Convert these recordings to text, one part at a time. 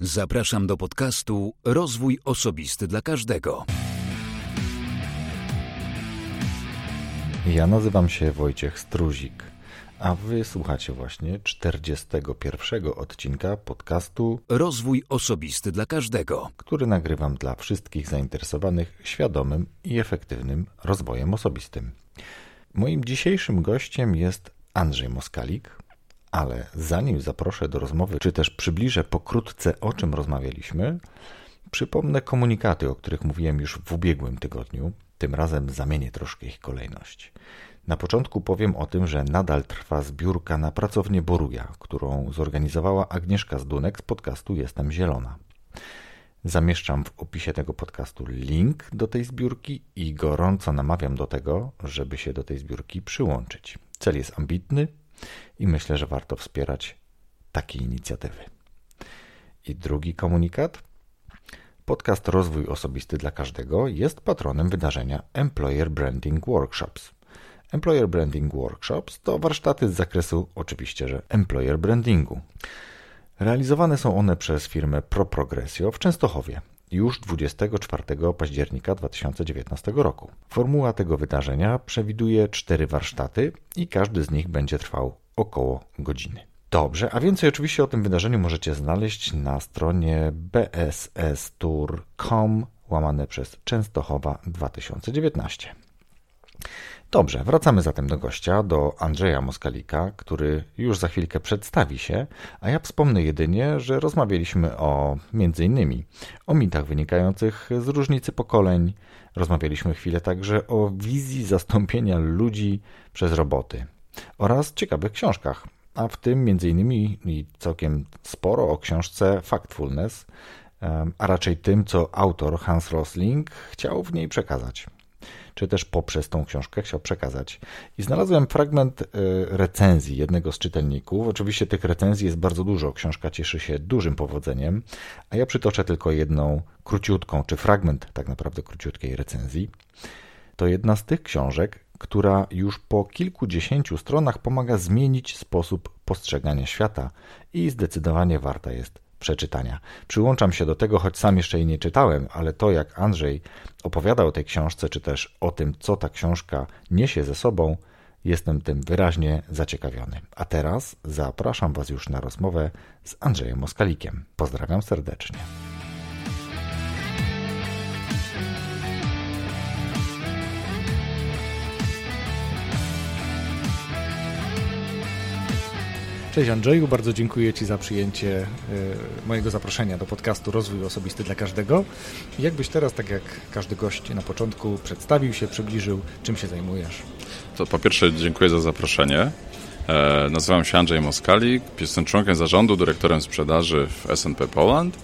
Zapraszam do podcastu Rozwój Osobisty dla Każdego. Ja nazywam się Wojciech Struzik, a wy słuchacie właśnie 41 odcinka podcastu Rozwój Osobisty dla Każdego, który nagrywam dla wszystkich zainteresowanych świadomym i efektywnym rozwojem osobistym. Moim dzisiejszym gościem jest Andrzej Moskalik, ale zanim zaproszę do rozmowy, czy też przybliżę pokrótce o czym rozmawialiśmy, przypomnę komunikaty, o których mówiłem już w ubiegłym tygodniu. Tym razem zamienię troszkę ich kolejność. Na początku powiem o tym, że nadal trwa zbiórka na pracownię Boruja, którą zorganizowała Agnieszka Zdunek z podcastu Jestem Zielona. Zamieszczam w opisie tego podcastu link do tej zbiórki i gorąco namawiam do tego, żeby się do tej zbiórki przyłączyć. Cel jest ambitny i myślę, że warto wspierać takie inicjatywy. I drugi komunikat. Podcast Rozwój Osobisty dla Każdego jest patronem wydarzenia Employer Branding Workshops. Employer Branding Workshops to warsztaty z zakresu oczywiście, że employer brandingu. Realizowane są one przez firmę ProProgressio w Częstochowie już 24 października 2019 roku. Formuła tego wydarzenia przewiduje cztery warsztaty i każdy z nich będzie trwał około godziny. Dobrze, a więcej oczywiście o tym wydarzeniu możecie znaleźć na stronie bsstour.com łamane przez Częstochowa 2019. Dobrze, wracamy zatem do gościa, do Andrzeja Moskalika, który już za chwilkę przedstawi się, a ja wspomnę jedynie, że rozmawialiśmy o między innymi o mitach wynikających z różnicy pokoleń. Rozmawialiśmy chwilę także o wizji zastąpienia ludzi przez roboty oraz ciekawych książkach, a w tym między innymi i całkiem sporo o książce Factfulness, a raczej tym, co autor Hans Rosling chciał w niej przekazać czy też poprzez tą książkę chciał przekazać. I znalazłem fragment e, recenzji jednego z czytelników. Oczywiście tych recenzji jest bardzo dużo, książka cieszy się dużym powodzeniem, a ja przytoczę tylko jedną króciutką, czy fragment tak naprawdę króciutkiej recenzji. To jedna z tych książek, która już po kilkudziesięciu stronach pomaga zmienić sposób postrzegania świata i zdecydowanie warta jest przeczytania. Przyłączam się do tego, choć sam jeszcze jej nie czytałem, ale to jak Andrzej opowiada o tej książce, czy też o tym, co ta książka niesie ze sobą, jestem tym wyraźnie zaciekawiony. A teraz zapraszam Was już na rozmowę z Andrzejem Moskalikiem. Pozdrawiam serdecznie. Cześć Andrzeju, bardzo dziękuję Ci za przyjęcie y, mojego zaproszenia do podcastu Rozwój Osobisty dla Każdego. Jakbyś teraz, tak jak każdy gość na początku, przedstawił się, przybliżył, czym się zajmujesz? To po pierwsze dziękuję za zaproszenie. E, nazywam się Andrzej Moskalik, jestem członkiem zarządu, dyrektorem sprzedaży w S&P Poland.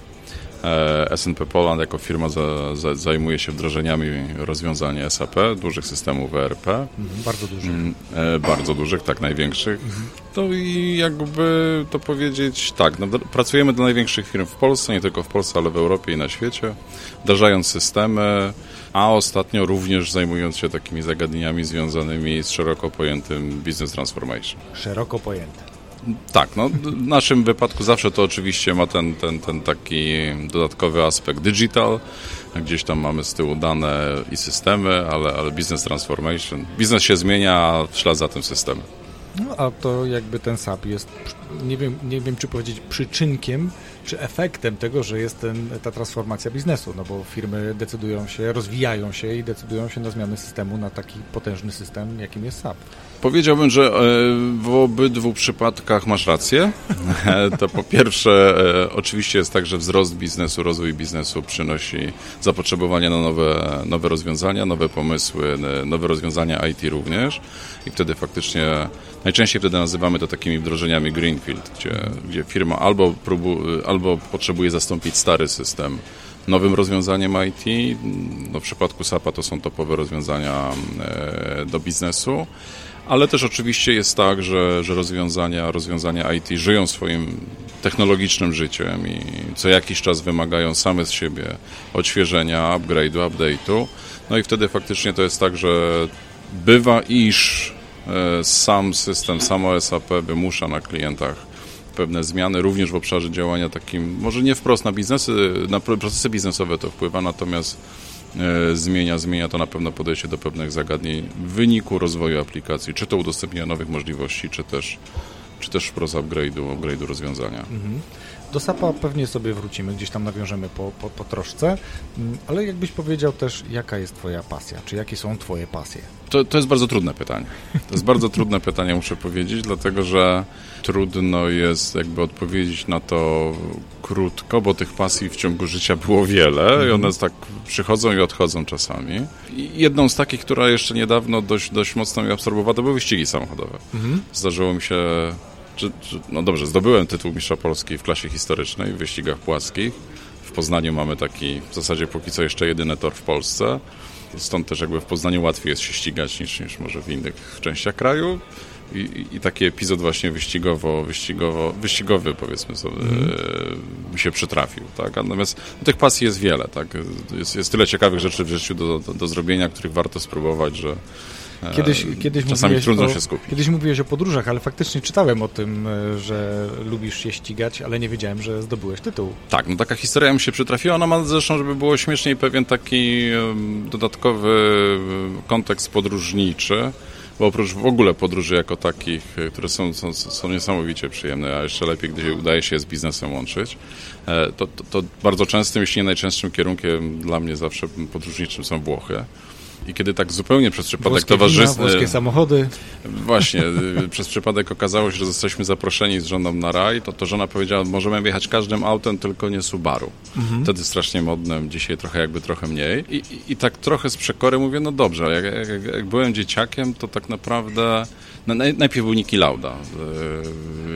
E, S&P Poland jako firma za, za, zajmuje się wdrożeniami rozwiązań SAP, dużych systemów ERP. Mhm, bardzo dużych. Mm, e, bardzo dużych, tak, największych. Mhm. To i jakby to powiedzieć, tak, no, pracujemy dla największych firm w Polsce, nie tylko w Polsce, ale w Europie i na świecie, wdrażając systemy, a ostatnio również zajmując się takimi zagadnieniami związanymi z szeroko pojętym business transformation. Szeroko pojęte. Tak, no, w naszym wypadku zawsze to oczywiście ma ten, ten, ten taki dodatkowy aspekt digital. Gdzieś tam mamy z tyłu dane i systemy, ale, ale business transformation. Biznes się zmienia, a w ślad za tym systemy. No a to jakby ten SAP jest, nie wiem, nie wiem czy powiedzieć przyczynkiem, czy efektem tego, że jest ten, ta transformacja biznesu, no bo firmy decydują się, rozwijają się i decydują się na zmianę systemu na taki potężny system, jakim jest SAP. Powiedziałbym, że e, w obydwu przypadkach masz rację. To po pierwsze, e, oczywiście jest tak, że wzrost biznesu, rozwój biznesu przynosi zapotrzebowanie na nowe, nowe rozwiązania, nowe pomysły, nowe rozwiązania IT również i wtedy faktycznie Najczęściej wtedy nazywamy to takimi wdrożeniami Greenfield, gdzie, gdzie firma albo, próbu, albo potrzebuje zastąpić stary system nowym rozwiązaniem IT. No w przypadku SAP-a to są topowe rozwiązania e, do biznesu, ale też oczywiście jest tak, że, że rozwiązania, rozwiązania IT żyją swoim technologicznym życiem i co jakiś czas wymagają same z siebie odświeżenia, upgrade'u, update'u. No i wtedy faktycznie to jest tak, że bywa, iż E, sam system, samo SAP wymusza na klientach pewne zmiany, również w obszarze działania takim, może nie wprost na biznesy, na procesy biznesowe to wpływa, natomiast e, zmienia, zmienia to na pewno podejście do pewnych zagadnień w wyniku rozwoju aplikacji, czy to udostępnienia nowych możliwości, czy też, czy też wprost upgrade'u, upgrade'u rozwiązania. Mhm. Do SAP-a pewnie sobie wrócimy, gdzieś tam nawiążemy po, po, po troszce, mm, ale jakbyś powiedział też, jaka jest Twoja pasja, czy jakie są Twoje pasje? To, to jest bardzo trudne pytanie. To jest bardzo trudne pytanie, muszę powiedzieć, dlatego że trudno jest jakby odpowiedzieć na to krótko, bo tych pasji w ciągu życia było wiele i one mhm. tak przychodzą i odchodzą czasami. I jedną z takich, która jeszcze niedawno dość, dość mocno mi absorbowała, to były wyścigi samochodowe. Mhm. Zdarzyło mi się czy, czy, no dobrze, zdobyłem tytuł mistrza Polski w klasie historycznej, w wyścigach płaskich. W Poznaniu mamy taki, w zasadzie póki co jeszcze jedyny tor w Polsce. Stąd też jakby w Poznaniu łatwiej jest się ścigać niż, niż może w innych częściach kraju. I, i, taki epizod właśnie wyścigowo, wyścigowo, wyścigowy powiedzmy sobie mi się przytrafił, tak? Natomiast no, tych pasji jest wiele, tak? Jest, jest tyle ciekawych rzeczy w życiu do, do, do zrobienia, których warto spróbować, że Kiedyś, kiedyś Czasami trudno o, się skupić. Kiedyś mówiłeś o podróżach, ale faktycznie czytałem o tym, e, że lubisz się ścigać, ale nie wiedziałem, że zdobyłeś tytuł. Tak, no taka historia mi się przytrafiła. Ona ma zresztą, żeby było śmieszniej, pewien taki dodatkowy kontekst podróżniczy bo oprócz w ogóle podróży jako takich, e, które są, są, są niesamowicie przyjemne, a jeszcze lepiej, gdy udaje się je z biznesem łączyć, e, to, to, to bardzo częstym, jeśli nie najczęstszym kierunkiem dla mnie zawsze podróżniczym są Włochy. I kiedy tak zupełnie przez przypadek towarzystwa... Włoskie samochody. Właśnie, y, przez przypadek okazało się, że zostaliśmy zaproszeni z żoną na raj, to to żona powiedziała, możemy jechać każdym autem, tylko nie Subaru. Mhm. Wtedy strasznie modnym, dzisiaj trochę jakby trochę mniej. I, i, i tak trochę z przekory mówię, no dobrze, jak, jak, jak byłem dzieciakiem, to tak naprawdę no, najpierw był Niki Lauda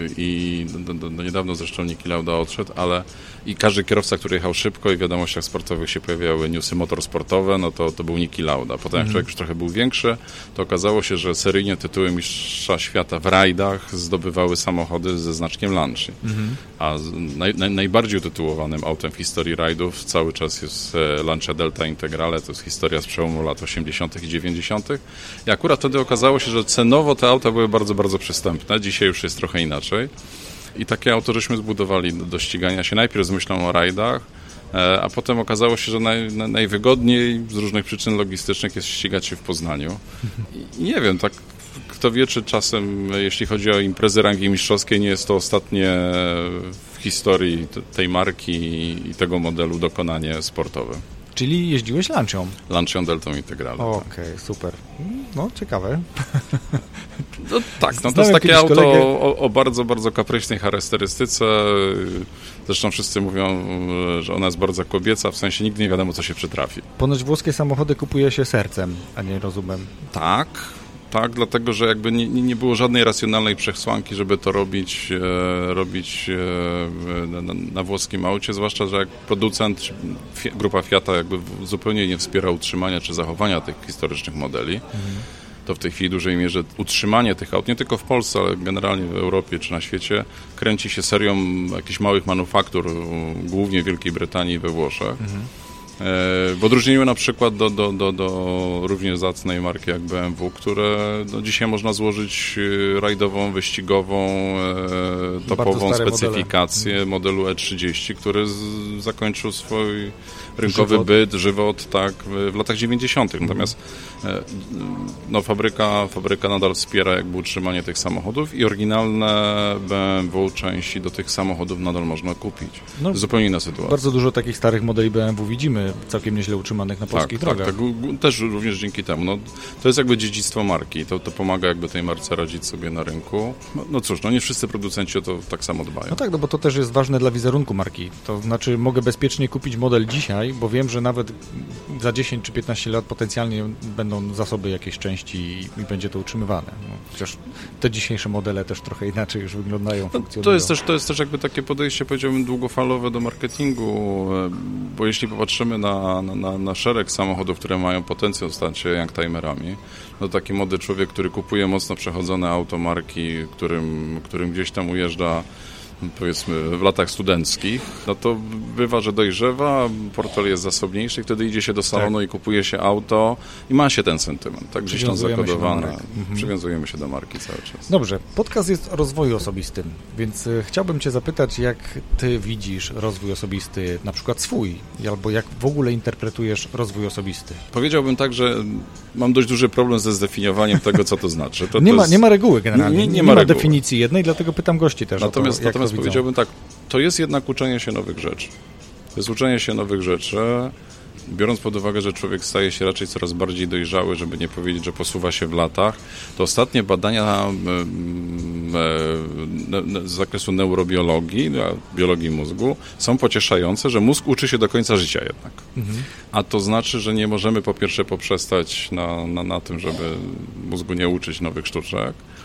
yy, i do, do, do niedawno zresztą Niki Lauda odszedł, ale i każdy kierowca, który jechał szybko i w wiadomościach sportowych się pojawiały newsy motorsportowe, no to, to był Niki Lauda. Potem jak mhm. człowiek już trochę był większy, to okazało się, że seryjnie tytuły mistrza świata w rajdach zdobywały samochody ze znaczkiem Lancia. Mhm. A naj, naj, najbardziej utytułowanym autem w historii rajdów cały czas jest e, Lancia Delta Integrale, to jest historia z przełomu lat 80. i 90. I akurat wtedy okazało się, że cenowo te auta były bardzo, bardzo przystępne. Dzisiaj już jest trochę inaczej. I takie auto żeśmy zbudowali do, do ścigania się najpierw z myślą o rajdach, e, a potem okazało się, że naj, najwygodniej z różnych przyczyn logistycznych jest ścigać się w Poznaniu. I nie wiem, tak kto wie, czy czasem, jeśli chodzi o imprezy rangi mistrzowskiej, nie jest to ostatnie w historii tej marki i tego modelu dokonanie sportowe. Czyli jeździłeś Lancią? Lancią Deltą Integralną. Okej, okay, super. No, ciekawe. No, tak, no to jest takie auto o, o, bardzo, bardzo kapryśnej charakterystyce. Zresztą wszyscy mówią, że ona jest bardzo kobieca, w sensie nigdy nie wiadomo, co się przytrafi. Ponoć włoskie samochody kupuje się sercem, a nie rozumem. Tak, tak, dlatego że jakby nie, nie było żadnej racjonalnej przesłanki, żeby to robić, e, robić e, na, na, włoskim aucie, zwłaszcza, że jak producent, grupa Fiata jakby zupełnie nie wspiera utrzymania czy zachowania tych historycznych modeli. Mhm. To w tej chwili w dużej mierze utrzymanie tych aut, nie tylko w Polsce, ale generalnie w Europie czy na świecie, kręci się serią jakichś małych manufaktur, głównie w Wielkiej Brytanii i we Włoszech. Mhm w odróżnieniu na przykład do, do, do, do również zacnej marki jak BMW, które no, dzisiaj można złożyć e, rajdową, wyścigową, e, topową specyfikację modele. modelu E30, który z, zakończył swój rynkowy żywot. byt, żywot tak, w latach 90. Mhm. Natomiast no, fabryka, fabryka nadal wspiera jakby utrzymanie tych samochodów i oryginalne BMW części do tych samochodów nadal można kupić. No, Zupełnie inna sytuacja. Bardzo dużo takich starych modeli BMW widzimy całkiem nieźle utrzymanych na tak, polskich tak, drogach. Tak, tak, też również dzięki temu. No, to jest jakby dziedzictwo marki, to, to pomaga jakby tej marce radzić sobie na rynku. No, no cóż, no nie wszyscy producenci o to tak samo dbają. No tak, no bo to też jest ważne dla wizerunku marki. To znaczy mogę bezpiecznie kupić model dzisiaj, bo wiem, że nawet za 10 czy 15 lat potencjalnie będą zasoby jakiejś części i, będzie to utrzymywane. No, chociaż te dzisiejsze modele też trochę inaczej już wyglądają, no. To jest, też, to jest też jakby takie podejście, powiedziałbym, długofalowe do marketingu, e, bo jeśli popatrzymy na, na, na szereg samochodów, które mają potencjał stać się youngtimerami, no taki młody człowiek, który kupuje mocno przechodzone automarki, którym, którym gdzieś tam ujeżdża powiedzmy w latach studenckich, no to bywa, że dojrzewa, portfel jest zasobniejszy i wtedy idzie się do salonu tak. i kupuje się auto i ma się ten sentyment. Tak gdzieś tam zakodowane. Mhm. Przywiązujemy się do marki cały czas. Dobrze, podcast jest o rozwoju osobistym, więc e, chciałbym Cię zapytać, jak Ty widzisz rozwój osobisty, na przykład swój, albo jak w ogóle interpretujesz rozwój osobisty? Powiedziałbym tak, że mam dość duży problem ze zdefiniowaniem tego, co to znaczy. To, nie, to ma, jest... nie ma reguły generalnie, nie, nie, nie ma, ma definicji jednej, dlatego pytam gości też Natomiast, to, natomiast powiedziałbym tak, to jest jednak uczenie się nowych rzeczy. To jest uczenie się nowych rzeczy, biorąc pod uwagę, że człowiek staje się raczej coraz bardziej dojrzały, żeby nie powiedzieć, że posuwa się w latach, to ostatnie badania z zakresu neurobiologii, biologii mózgu, są pocieszające, że mózg uczy się do końca życia jednak. Mhm. A to znaczy, że nie możemy po pierwsze poprzestać na, na, na tym, żeby mózgu nie uczyć nowych sztuczek, E,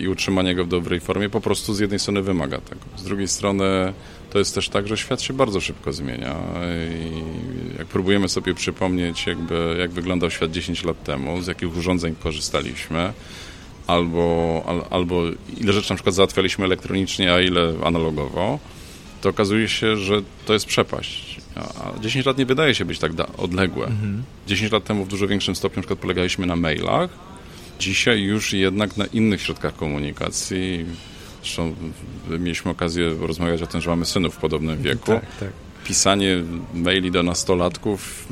i utrzymanie go w dobrej formie po prostu z jednej strony wymaga tego. Z drugiej strony to jest też tak, że świat się bardzo szybko zmienia i jak próbujemy sobie przypomnieć, jakby, jak wyglądał świat 10 lat temu, z jakich urządzeń korzystaliśmy, albo, al, albo ile rzeczy na przykład załatwialiśmy elektronicznie, a ile analogowo, to okazuje się, że to jest przepaść. A 10 lat nie wydaje się być tak odległe. Mhm. 10 lat temu w dużo większym stopniu na przykład polegaliśmy na mailach, Dzisiaj już jednak na innych środkach komunikacji, zresztą mieliśmy okazję rozmawiać o tym, że mamy synów w podobnym wieku. Tak, tak. Pisanie maili do nastolatków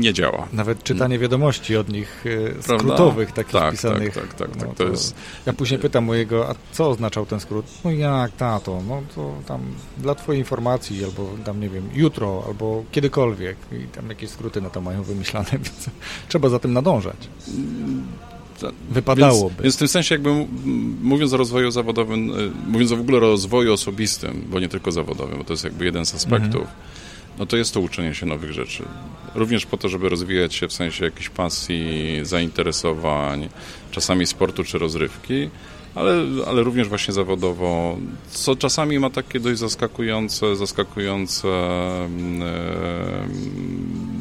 nie działa. Nawet czytanie wiadomości od nich e, skrótowych, takich tak, pisanych. Tak, tak, tak. tak no, to jest... Ja później pytam mojego, a co oznaczał ten skrót? No jak, tato, no to tam dla twojej informacji, albo tam, nie wiem, jutro, albo kiedykolwiek. I tam jakieś skróty na to mają wymyślane, więc trzeba za tym nadążać. Wypadałoby. Więc, więc w tym sensie jakby mówiąc o rozwoju zawodowym, y, mówiąc w ogóle o rozwoju osobistym, bo nie tylko zawodowym, bo to jest jakby jeden z aspektów, mhm. no to jest to uczenie się nowych rzeczy. Również po to, żeby rozwijać się w sensie jakiejś pasji, zainteresowań, czasami sportu czy rozrywki, ale, ale również właśnie zawodowo, co czasami ma takie dość zaskakujące, zaskakujące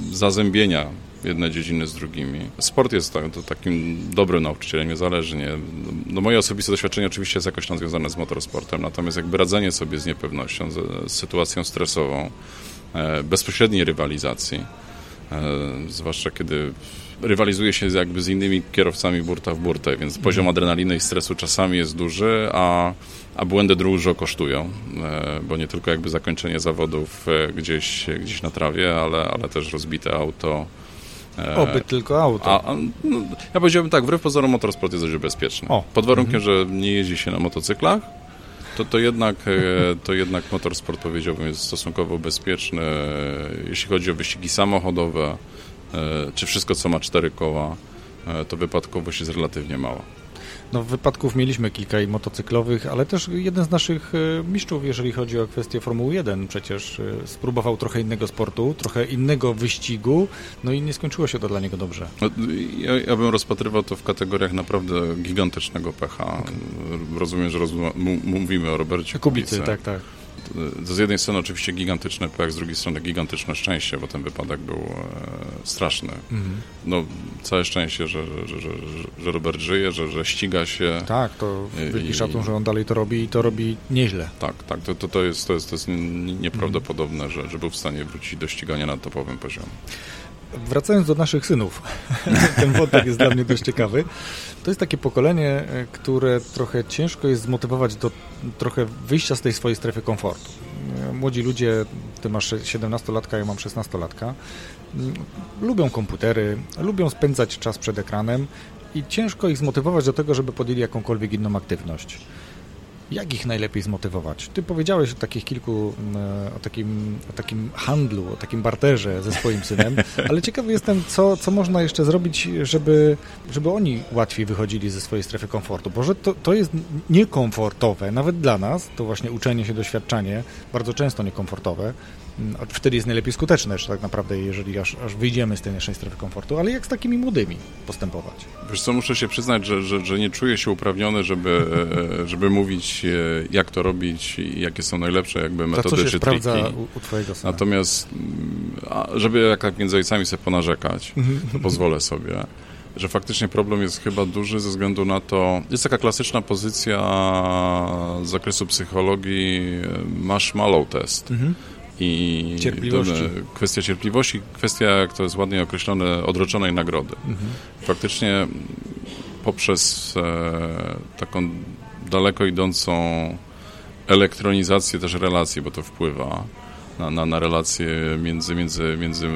yy, zazębienia jedne dziedziny z drugimi. Sport jest tak, takim dobrym nauczycielem, niezależnie. No moje osobiste doświadczenie oczywiście jest jakoś tam związane z motorsportem, natomiast jakby radzenie sobie z niepewnością, z, z sytuacją stresową, e, bezpośredniej rywalizacji, e, zwłaszcza kiedy rywalizuje się jakby z innymi kierowcami burta w burtę, więc mhm. poziom adrenaliny i stresu czasami jest duży, a, a błędy dużo kosztują, e, bo nie tylko jakby zakończenie zawodów e, gdzieś, gdzieś na trawie, ale, ale też rozbite auto, Oby tylko auto. A, no, ja powiedziałbym tak, wbrew pozorom motorsport jest dość bezpieczny. O. Pod warunkiem, mhm. że nie jeździ się na motocyklach, to, to, jednak, e, to jednak motorsport powiedziałbym jest stosunkowo bezpieczny, jeśli chodzi o wyścigi samochodowe, e, czy wszystko, co ma cztery koła, to wypadkowość jest relatywnie mała. No, wypadków mieliśmy kilka i motocyklowych, ale też jeden z naszych e, mistrzów, jeżeli chodzi o kwestię Formuły 1, przecież e, spróbował trochę innego sportu, trochę innego wyścigu, no i nie skończyło się to dla niego dobrze. No, ja, ja bym rozpatrywał to w kategoriach naprawdę gigantycznego pecha. Okay. Rozumiem, że mówimy o Robercie Kubicy. Kubicy tak, tak z jednej strony oczywiście gigantyczny pech, z drugiej strony gigantyczne szczęście, bo ten wypadek był e, straszny. Mhm. No, całe szczęście, że, że, że, że Robert żyje, że, że ściga się. Tak, to wielki szacun, że on dalej to robi i to robi nieźle. Tak, tak, to, to, to, jest, to, jest, to jest nieprawdopodobne, mhm. że, że był w stanie wrócić do ścigania na topowym poziomie. Wracając do naszych synów, ten wątek jest dla mnie dość ciekawy. To jest takie pokolenie, e, które trochę ciężko jest zmotywować do trochę wyjścia z tej swojej strefy komfortu. E, młodzi ludzie, ty masz 17-latka, ja mam 16-latka, mm, lubią komputery, lubią spędzać czas przed ekranem i ciężko ich zmotywować do tego, żeby podjęli jakąkolwiek inną aktywność. Jak ich najlepiej zmotywować? Ty powiedziałeś o takich kilku, mm, o takim, o takim handlu, o takim barterze ze swoim synem, ale ciekawy jestem, co, co można jeszcze zrobić, żeby, żeby oni łatwiej wychodzili ze swojej strefy komfortu, bo że to, to jest niekomfortowe, nawet dla nas, to właśnie uczenie się, doświadczanie, bardzo często niekomfortowe, wtedy jest najlepiej skuteczne, że tak naprawdę, jeżeli aż, aż wyjdziemy z tej naszej strefy komfortu, ale jak z takimi młodymi postępować? Wiesz co, muszę się przyznać, że, że, że nie czuję się uprawniony, żeby, e, żeby mówić, e, jak to robić i jakie są najlepsze jakby metody co się czy sprawdza u, u twojego syna? Natomiast, mm, żeby jak tak między ojcami sobie ponarzekać, to pozwolę sobie. że faktycznie problem jest chyba duży ze względu na to, jest taka klasyczna pozycja z zakresu psychologii marshmallow test. Mhm. I cierpliwości. kwestia cierpliwości, kwestia, jak to jest ładnie określone, odroczonej nagrody. Mhm. Faktycznie poprzez e, taką daleko idącą elektronizację też relacji, bo to wpływa na, na, na relacje między, między, między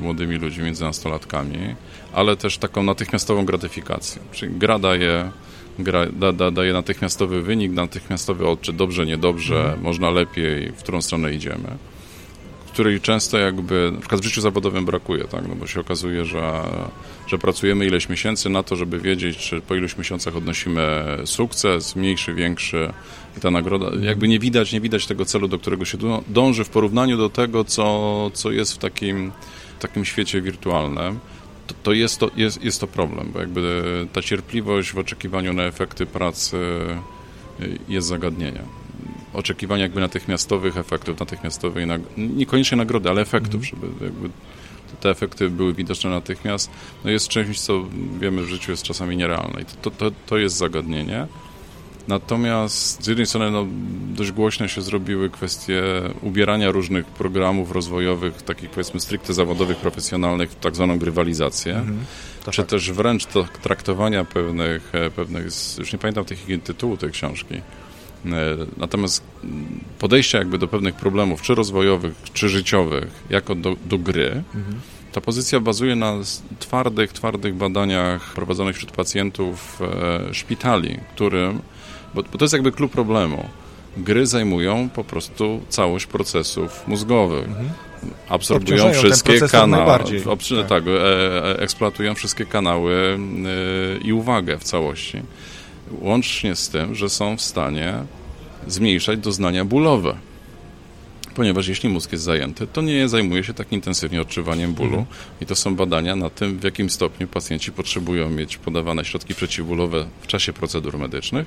młodymi ludźmi, między nastolatkami, ale też taką natychmiastową gratyfikację. Czyli gra daje, gra, da, da, daje natychmiastowy wynik, natychmiastowy odczyt, dobrze, niedobrze, mhm. można lepiej, w którą stronę idziemy której często jakby, na przykład w życiu zawodowym brakuje, tak, no bo się okazuje, że, że pracujemy ileś miesięcy na to, żeby wiedzieć, czy po iluś miesiącach odnosimy sukces, mniejszy, większy i ta nagroda, jakby nie widać, nie widać tego celu, do którego się dąży w porównaniu do tego, co, co jest w takim, takim świecie wirtualnym. To, jest, to jest, jest to problem, bo jakby ta cierpliwość w oczekiwaniu na efekty pracy jest zagadnieniem oczekiwania jakby natychmiastowych efektów, natychmiastowej, nag niekoniecznie nagrody, ale efektów, mm. żeby jakby te efekty były widoczne natychmiast, no jest czymś, co wiemy w życiu jest czasami nierealne i to, to, to jest zagadnienie. Natomiast z jednej strony no, dość głośne się zrobiły kwestie ubierania różnych programów rozwojowych, takich powiedzmy stricte zawodowych, profesjonalnych w tak zwaną grywalizację, mm -hmm. czy tak. też wręcz traktowania pewnych, e, pewnych, już nie pamiętam tych tytułu tej książki, natomiast podejście jakby do pewnych problemów, czy rozwojowych, czy życiowych, jako do, do gry, mhm. ta pozycja bazuje na twardych, twardych badaniach prowadzonych wśród pacjentów e, szpitali, którym, bo, bo to jest jakby klub problemu. Gry zajmują po prostu całość procesów mózgowych. Mhm absorbują wszystkie kanały, tak, tak e, e, eksploatują wszystkie kanały e, i uwagę w całości łącznie z tym, że są w stanie zmniejszać doznania bólowe. Ponieważ jeśli mózg jest zajęty, to nie zajmuje się tak intensywnie odczuwaniem bólu. Mhm. I to są badania na tym, w jakim stopniu pacjenci potrzebują mieć podawane środki przeciwbólowe w czasie procedur medycznych.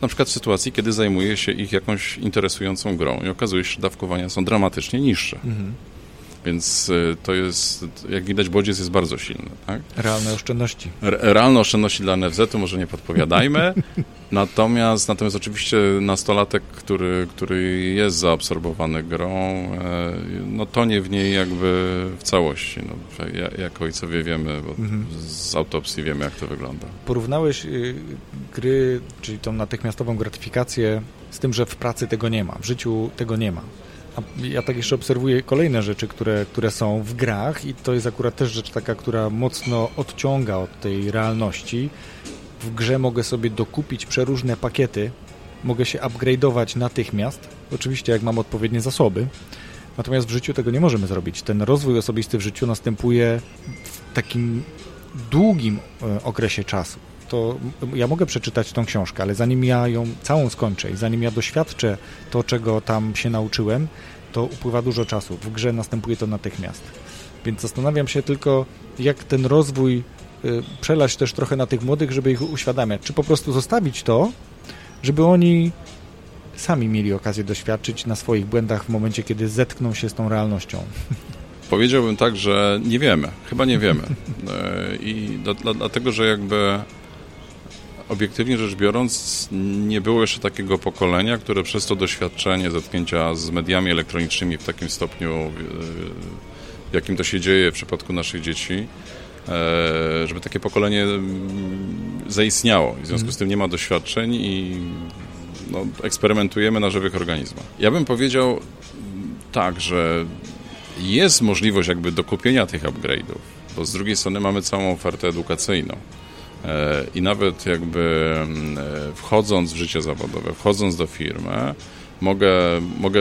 Na przykład w sytuacji, kiedy zajmuje się ich jakąś interesującą grą i okazuje się, że dawkowania są dramatycznie niższe. Mhm. Więc y, to jest, jak widać, bodziec jest bardzo silny. Tak? Realne oszczędności. realne oszczędności dla NFZ-u może nie podpowiadajmy. natomiast, natomiast oczywiście nastolatek, który, który jest zaabsorbowany grą, e, no tonie w niej jakby w całości. No, jak ojcowie wiemy, bo mhm. z autopsji wiemy, jak to wygląda. Porównałeś y, gry, czyli tą natychmiastową gratyfikację z tym, że w pracy tego nie ma, w życiu tego nie ma. Ja tak jeszcze obserwuję kolejne rzeczy, które, które są w grach i to jest akurat też rzecz taka, która mocno odciąga od tej realności. W grze mogę sobie dokupić przeróżne pakiety, mogę się upgrade'ować natychmiast, oczywiście jak mam odpowiednie zasoby, natomiast w życiu tego nie możemy zrobić. Ten rozwój osobisty w życiu następuje w takim długim e, okresie czasu to ja mogę przeczytać tą książkę, ale zanim ja ją całą skończę i zanim ja doświadczę to, czego tam się nauczyłem, to upływa dużo czasu. W grze następuje to natychmiast. Więc zastanawiam się tylko, jak ten rozwój y, przelać też trochę na tych młodych, żeby ich uświadamiać. Czy po prostu zostawić to, żeby oni sami mieli okazję doświadczyć na swoich błędach w momencie, kiedy zetkną się z tą realnością. Powiedziałbym tak, że nie wiemy. Chyba nie wiemy. E, I dlatego, że jakby obiektywnie rzecz biorąc, nie było jeszcze takiego pokolenia, które przez to doświadczenie zetknięcia z mediami elektronicznymi w takim stopniu, w jakim to się dzieje w przypadku naszych dzieci, e, żeby takie pokolenie mm, zaistniało. W związku z tym nie ma doświadczeń i no, eksperymentujemy na żywych organizmach. Ja bym powiedział tak, że jest możliwość jakby dokupienia tych upgrade'ów, bo z drugiej strony mamy całą ofertę edukacyjną. E, I nawet jakby mm, e, wchodząc w życie zawodowe, wchodząc do firmy, mogę, mogę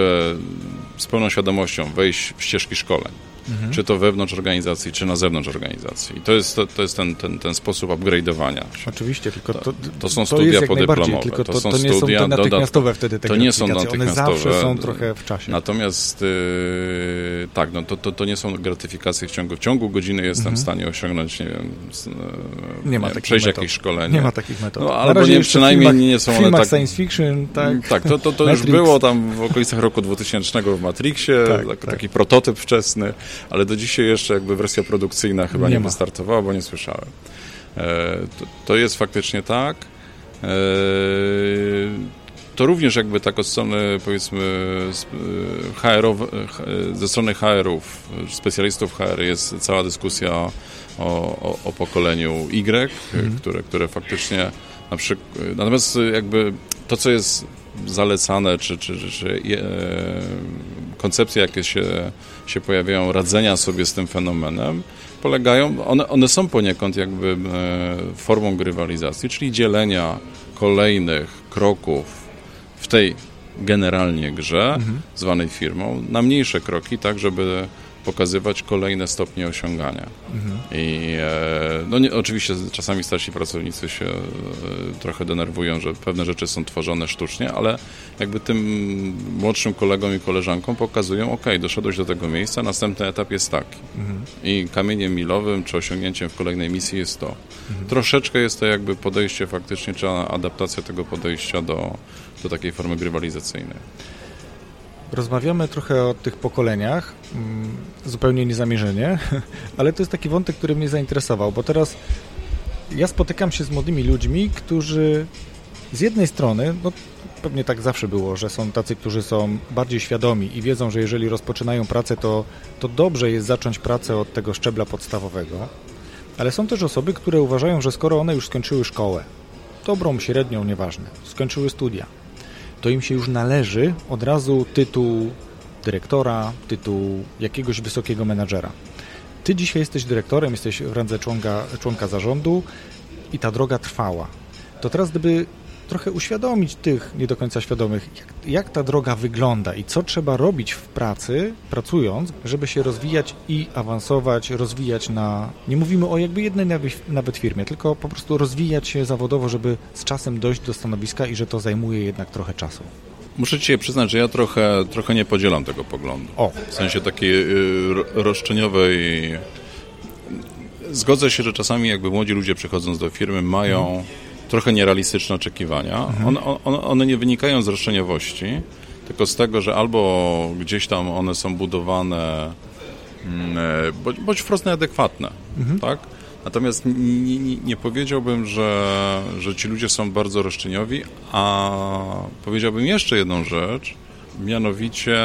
z pełną świadomością wejść w ścieżki szkoleń mhm. czy to wewnątrz organizacji, czy na zewnątrz organizacji. I to jest, to, to jest ten, ten, ten sposób upgrade'owania. Oczywiście, tylko to, to, są studia podyplomowe. Tylko to, są to nie studia są natychmiastowe wtedy te To nie są natychmiastowe. One zawsze są trochę w czasie. Natomiast yy, tak, no to, to, to nie są gratyfikacje w ciągu, w ciągu godziny jestem mhm. w stanie osiągnąć, nie wiem, nie, nie ma wiem przejść metod. jakieś szkolenie. Nie ma takich metod. No, albo nie, przynajmniej filmach, nie są one tak... science fiction, tak. Tak, to, to, to już było tam w okolicach roku 2000 w Matrixie, Tak, tak, tak. taki prototyp wczesny, ale do dzisiaj jeszcze jakby wersja produkcyjna chyba Nie nie, wystartowała, bo nie słyszałem. E, to, to jest faktycznie tak. E, to również jakby tak od strony powiedzmy e, e, ze strony HR-ów, specjalistów HR jest cała dyskusja o, o, o pokoleniu Y, które, które faktycznie na przykład, natomiast jakby to, co jest zalecane, czy, czy, czy, czy e, koncepcje, jakie się, się pojawiają, radzenia sobie z tym fenomenem, polegają, one, one są poniekąd jakby e, formą grywalizacji, czyli dzielenia kolejnych kroków w tej generalnie grze, zwanej firmą, na mniejsze kroki, tak żeby pokazywać kolejne stopnie osiągania. I e, no nie, oczywiście czasami starsi pracownicy się e, trochę denerwują, że pewne rzeczy są tworzone sztucznie, ale jakby tym młodszym kolegom i koleżankom pokazują, ok, doszedłeś do tego miejsca, następny etap jest taki. I kamieniem milowym czy osiągnięciem w kolejnej misji jest to. Troszeczkę jest to jakby podejście faktycznie, czy adaptacja tego podejścia do, do takiej formy grywalizacyjnej. Rozmawiamy trochę o tych pokoleniach, mm, zupełnie niezamierzenie, ale to jest taki wątek, który mnie zainteresował, bo teraz ja spotykam się z młodymi ludźmi, którzy z jednej strony, no pewnie tak zawsze było, że są tacy, którzy są bardziej świadomi i wiedzą, że jeżeli rozpoczynają pracę, to, to dobrze jest zacząć pracę od tego szczebla podstawowego, ale są też osoby, które uważają, że skoro one już skończyły szkołę, dobrą, średnią, nieważne, skończyły studia, to im się już należy od razu tytuł dyrektora, tytuł jakiegoś wysokiego menadżera. Ty dzisiaj jesteś dyrektorem, jesteś w randze członka, członka zarządu i ta droga trwała. To teraz, gdyby trochę uświadomić tych nie do końca świadomych, jak, jak ta droga wygląda i co trzeba robić w pracy, pracując, żeby się rozwijać i awansować, rozwijać na, nie mówimy o jakby jednej nawet- firmie, tylko po prostu rozwijać się zawodowo, żeby z czasem dojść do stanowiska i że to zajmuje jednak trochę czasu. Muszę Ci przyznać, że ja trochę, trochę nie podzielam tego poglądu. O, W sensie takiej y, ro- roszczeniowej. Zgodzę się, że czasami jakby młodzi ludzie przychodząc do firmy mają trochę nierealistyczne oczekiwania. One, one, one nie wynikają z roszczeniowości, tylko z tego, że albo gdzieś tam one są budowane mm, e, bądź, bądź wprost nieadekwatne, tak? Natomiast nie, nie, nie powiedziałbym, że, że ci ludzie są bardzo roszczeniowi, a powiedziałbym jeszcze jedną rzecz, mianowicie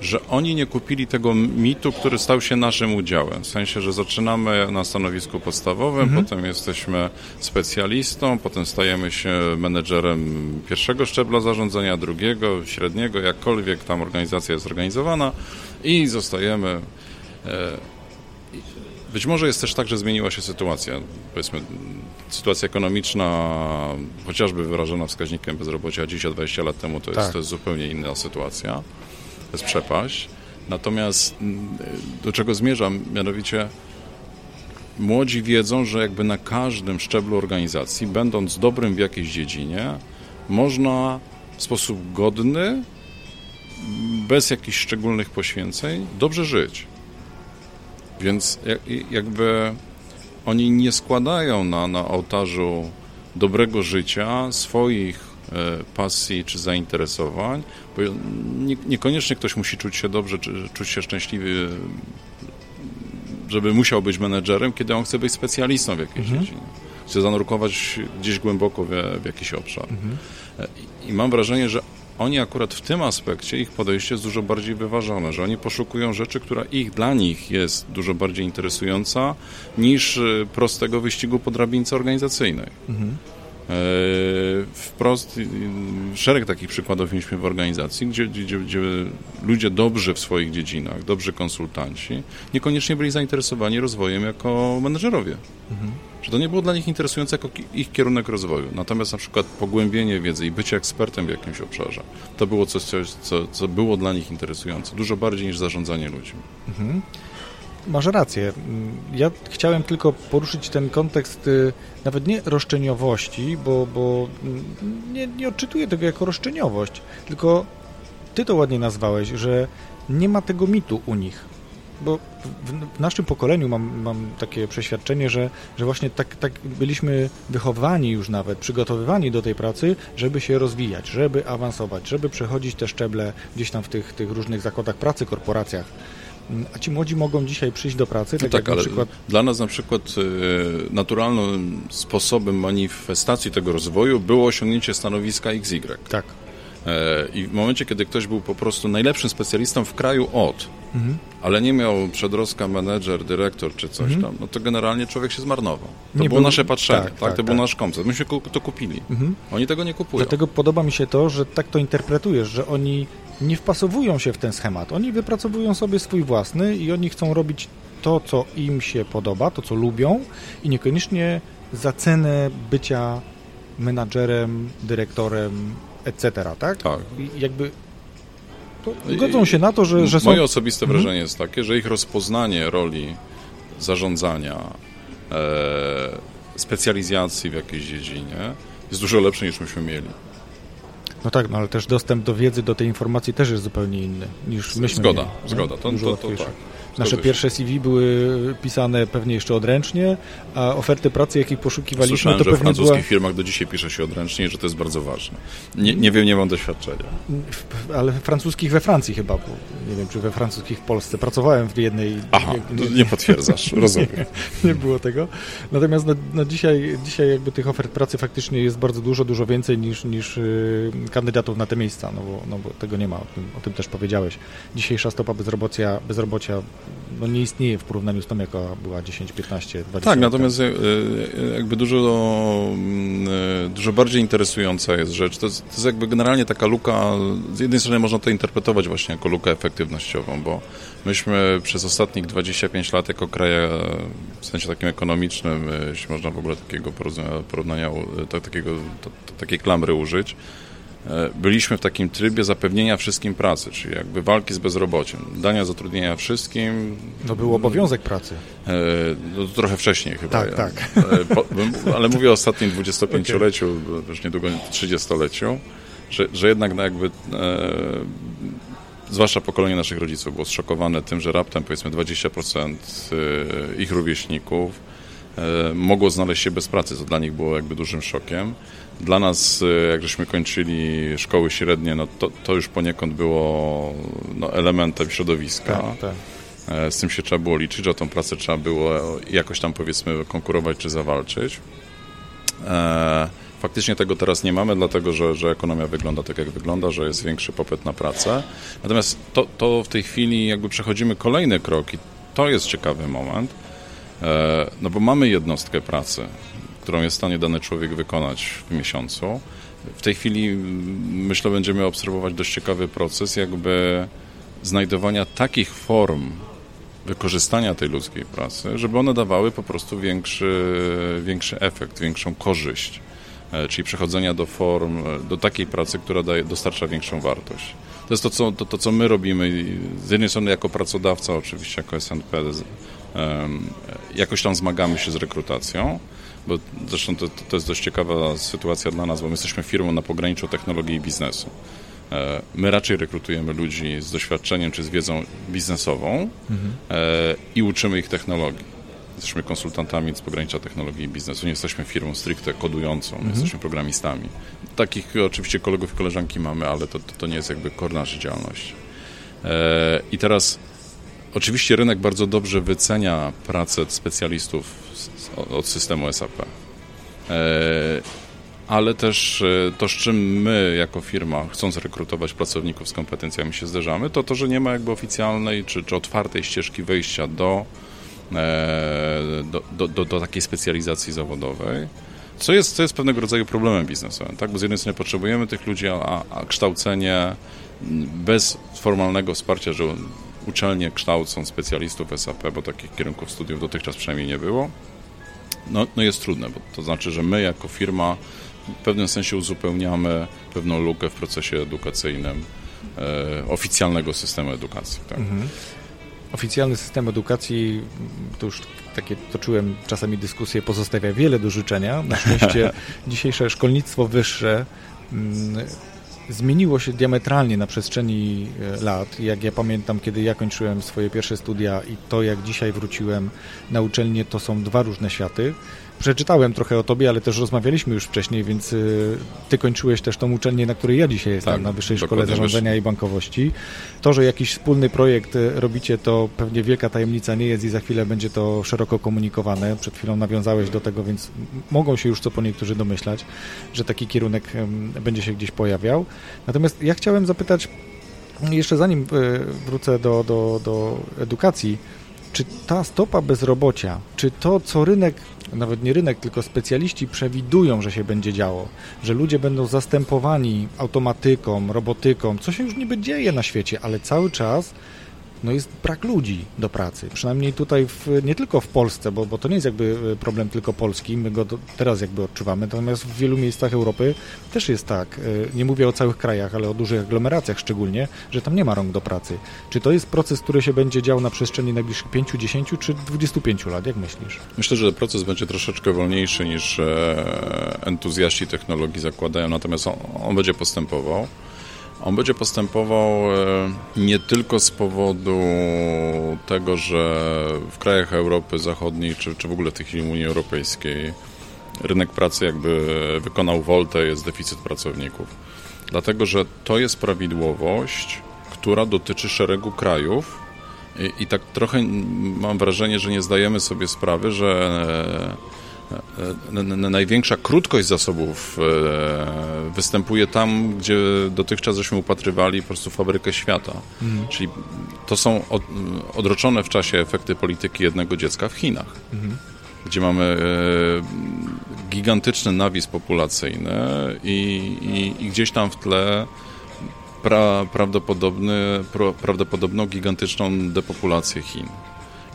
że oni nie kupili tego mitu, który stał się naszym udziałem. W sensie, że zaczynamy na stanowisku podstawowym, potem jesteśmy specjalistą, potem stajemy się menedżerem pierwszego szczebla zarządzania, drugiego, średniego, jakkolwiek tam organizacja jest zorganizowana i zostajemy. e, Być może jest też tak, że zmieniła się sytuacja. Powiedzmy, sytuacja ekonomiczna, chociażby wyrażona wskaźnikiem bezrobocia dziś, a 20 lat temu, to jest, Tak. to jest zupełnie inna sytuacja jest przepaść. Natomiast mm, do czego zmierzam? Mianowicie młodzi wiedzą, że jakby na każdym szczeblu organizacji, będąc dobrym w jakiejś dziedzinie, można w sposób godny, bez jakichś szczególnych poświęceń, dobrze żyć. Więc jak- jakby oni nie składają na, na ołtarzu dobrego życia swoich pasji czy zainteresowań, bo nie, niekoniecznie ktoś musi czuć się dobrze, czy czuć się szczęśliwy, żeby musiał być menedżerem, kiedy on chce być specjalistą w jakiejś dziedzinie. Chce zanurkować gdzieś głęboko w, w jakiś obszar. E, I, mam wrażenie, że oni akurat w tym aspekcie, ich podejście jest dużo bardziej wyważone, że oni poszukują rzeczy, która ich, dla nich jest dużo bardziej interesująca niż e, prostego wyścigu po drabince organizacyjnej. E, Wprost y, szereg takich przykładów mieliśmy w organizacji, gdzie, gdzie, gdzie ludzie dobrzy w swoich dziedzinach, dobrzy konsultanci, niekoniecznie byli zainteresowani rozwojem jako menedżerowie. Że to nie było dla nich interesujące jako ich kierunek rozwoju. Natomiast na przykład pogłębienie wiedzy i bycie ekspertem w jakimś obszarze, to było coś, coś co, co było dla nich interesujące, dużo bardziej niż zarządzanie ludźmi. Masz rację. Mm, Ja chciałem tylko poruszyć ten kontekst y, nawet nie roszczeniowości, bo, bo mm, nie, nie odczytuję tego jako roszczeniowość, tylko ty to ładnie nazwałeś, że nie ma tego mitu u nich. bo w, w, naszym pokoleniu mam, mam takie przeświadczenie, że, że właśnie tak, tak byliśmy wychowani już nawet, przygotowywani do tej pracy, żeby się rozwijać, żeby awansować, żeby przechodzić te szczeble gdzieś tam w tych, tych różnych zakładach pracy, korporacjach. A ci młodzi mogą dzisiaj przyjść do pracy, tak, no tak ale przykład... dla nas na przykład e, naturalnym sposobem manifestacji tego rozwoju było osiągnięcie stanowiska XY. Tak. E, I w momencie, kiedy ktoś był po prostu najlepszym specjalistą w kraju od, mhm. ale nie miał przedrostka menedżer, dyrektor czy coś mhm. tam, no to generalnie człowiek się zmarnował. To nie, było nasze patrzenie, tak, tak, tak to tak. był nasz koncept. Myśmy to kupili. Mhm. Oni tego nie kupują. Dlatego podoba mi się to, że tak to interpretujesz, że oni nie wpasowują się w ten schemat. Oni wypracowują sobie swój własny i oni chcą robić to, co im się podoba, to, co lubią i niekoniecznie za cenę bycia menadżerem, dyrektorem, etc., tak? Tak. I jakby godzą się na to, że, że są... Moje osobiste mhm. wrażenie jest takie, że ich rozpoznanie roli zarządzania, e, specjalizacji w jakiejś dziedzinie jest dużo lepsze niż myśmy mieli. No tak, no ale też dostęp do wiedzy, do tej informacji też jest zupełnie inny niż myśmy Zgoda, mieli, zgoda. To, to, to, tak. Nasze pierwsze CV były pisane pewnie jeszcze odręcznie, a oferty pracy, jakich poszukiwaliśmy, Słyszałem, to że pewnie w francuskich była... firmach do dzisiaj pisze się odręcznie i że to jest bardzo ważne. Nie, nie wiem, nie mam doświadczenia. Ale francuskich we Francji chyba, bo nie wiem, czy we francuskich w Polsce. Pracowałem w jednej... Aha, nie, nie potwierdzasz, rozumiem. nie, nie było tego. Natomiast no, no, dzisiaj, dzisiaj jakby tych ofert pracy faktycznie jest bardzo dużo, dużo więcej niż, niż yy, kandydatów na te miejsca, no bo, no bo tego nie ma, o tym, o tym też powiedziałeś. Dzisiejsza stopa bezrobocia, bezrobocia no nie istnieje w porównaniu z tą, jaka była 10, 15, 20 Tak, natomiast e, e, jakby dużo, mm, e, dużo bardziej interesująca jest rzecz. To jest, to jest jakby generalnie taka luka, z jednej strony można to interpretować właśnie jako lukę efektywnościową, bo myśmy przez ostatnich 25 lat jako kraj w sensie takim ekonomicznym, jeśli można w ogóle takiego porównania, takiego, takiej klamry użyć, byliśmy w takim trybie zapewnienia wszystkim pracy, czyli jakby walki z bezrobociem, dania zatrudnienia wszystkim. No był obowiązek pracy. E, no, trochę wcześniej chyba. Tak, ja. tak. E, po, ale mówię o ostatnim 25-leciu, okay. już niedługo 30-leciu, że, że jednak no jakby e, zwłaszcza pokolenie naszych rodziców było zszokowane tym, że raptem powiedzmy 20% ich rówieśników mogło znaleźć się bez pracy, co dla nich było jakby dużym szokiem. Dla nas, e, jak żeśmy kończyli szkoły średnie, no to, to już poniekąd było no, elementem środowiska. Tak, tak. E, z tym się trzeba było liczyć, że o tą pracę trzeba było jakoś tam powiedzmy konkurować czy zawalczyć. E, faktycznie tego teraz nie mamy, dlatego że, że ekonomia wygląda tak, jak wygląda, że jest większy popyt na pracę. Natomiast to, to w tej chwili jakby przechodzimy kolejny krok i to jest ciekawy moment, no bo mamy jednostkę pracy którą jest w stanie dany człowiek wykonać w miesiącu. W tej chwili myślę, będziemy obserwować dość ciekawy proces jakby znajdowania takich form wykorzystania tej ludzkiej pracy, żeby one dawały po prostu większy, większy efekt, większą korzyść, e, czyli przechodzenia do form, do takiej pracy, która daje, dostarcza większą wartość. To jest to co, to, to, co my robimy, z jednej strony jako pracodawca, oczywiście jako SNP, jakoś tam zmagamy się z rekrutacją, bo zresztą to, to jest dość ciekawa sytuacja dla nas, bo my jesteśmy firmą na pograniczu technologii i biznesu. E, my raczej rekrutujemy ludzi z doświadczeniem czy z wiedzą biznesową mhm. i uczymy ich technologii. Jesteśmy konsultantami z pogranicza technologii i biznesu. Nie jesteśmy firmą stricte kodującą, mhm. jesteśmy programistami. Takich oczywiście kolegów i koleżanki mamy, ale to, to, to nie jest jakby kor naszej działalności. E, I teraz oczywiście rynek bardzo dobrze wycenia pracę specjalistów od systemu SAP. E, ale też e, to, z czym my jako firma, chcąc rekrutować pracowników z kompetencjami się zderzamy, to to, że nie ma jakby oficjalnej czy, czy otwartej ścieżki wejścia do, e, do, do, do, do takiej specjalizacji zawodowej. Co jest, co jest pewnego rodzaju problemem biznesowym, tak? Bo z jednej strony potrzebujemy tych ludzi, a, a kształcenie bez formalnego wsparcia, że uczelnie kształcą specjalistów SAP, bo takich kierunków studiów dotychczas przynajmniej nie było, no, no jest trudne, bo to znaczy, że my jako firma w pewnym sensie uzupełniamy pewną lukę w procesie edukacyjnym e, oficjalnego systemu edukacji. Tak? Mhm. Oficjalny system edukacji, to już takie toczyłem czasami dyskusje, pozostawia wiele do życzenia. Na szczęście dzisiejsze szkolnictwo wyższe mm, zmieniło się diametralnie na przestrzeni e, lat. Jak ja pamiętam, kiedy ja kończyłem swoje pierwsze studia i to, jak dzisiaj wróciłem na uczelnię, to są dwa różne światy. Przeczytałem trochę o tobie, ale też rozmawialiśmy już wcześniej, więc y, ty kończyłeś też tą uczelnię, na której ja dzisiaj jestem, Tak, na Wyższej Szkole Zarządzania i Bankowości. To, że jakiś wspólny projekt y, robicie, to pewnie wielka tajemnica nie jest i za chwilę będzie to szeroko komunikowane. Przed chwilą nawiązałeś do tego, więc mogą się już co po niektórzy domyślać, że taki kierunek będzie się gdzieś pojawiał. Natomiast ja chciałem zapytać, jeszcze zanim y, wrócę do, do, do edukacji, czy ta stopa bezrobocia, czy to, co rynek, nawet nie rynek, tylko specjaliści przewidują, że się będzie działo, że ludzie będą zastępowani automatyką, robotyką, co się już niby dzieje na świecie, ale cały czas no jest brak ludzi do pracy. Przynajmniej tutaj, w, nie tylko w Polsce, bo, bo to nie jest jakby e, problem tylko polski, my go do, teraz jakby odczuwamy, natomiast w wielu miejscach Europy też jest tak, e, nie mówię o całych krajach, ale o dużych aglomeracjach szczególnie, że tam nie ma rąk do pracy. Czy to jest proces, który się będzie dział na przestrzeni najbliższych 5, 10 czy 25 lat, jak myślisz? Myślę, że proces będzie troszeczkę wolniejszy niż e, entuzjaści technologii zakładają, natomiast on, on będzie postępował. On będzie postępował e, nie tylko z powodu tego, że w krajach Europy Zachodniej, czy, czy w ogóle w tej chwili Unii Europejskiej, rynek pracy jakby wykonał woltę, jest deficyt pracowników. Dlatego, że to jest prawidłowość, która dotyczy szeregu krajów i, i tak trochę mam wrażenie, że nie zdajemy sobie sprawy, że największa krótkość zasobów e, występuje tam, gdzie dotychczas żeśmy upatrywali po prostu fabrykę świata. Czyli to są od, odroczone w czasie efekty polityki jednego dziecka w Chinach, gdzie mamy e, gigantyczny nawis populacyjny i, i, i gdzieś tam w tle pra, prawdopodobny, pro, prawdopodobną gigantyczną depopulację Chin.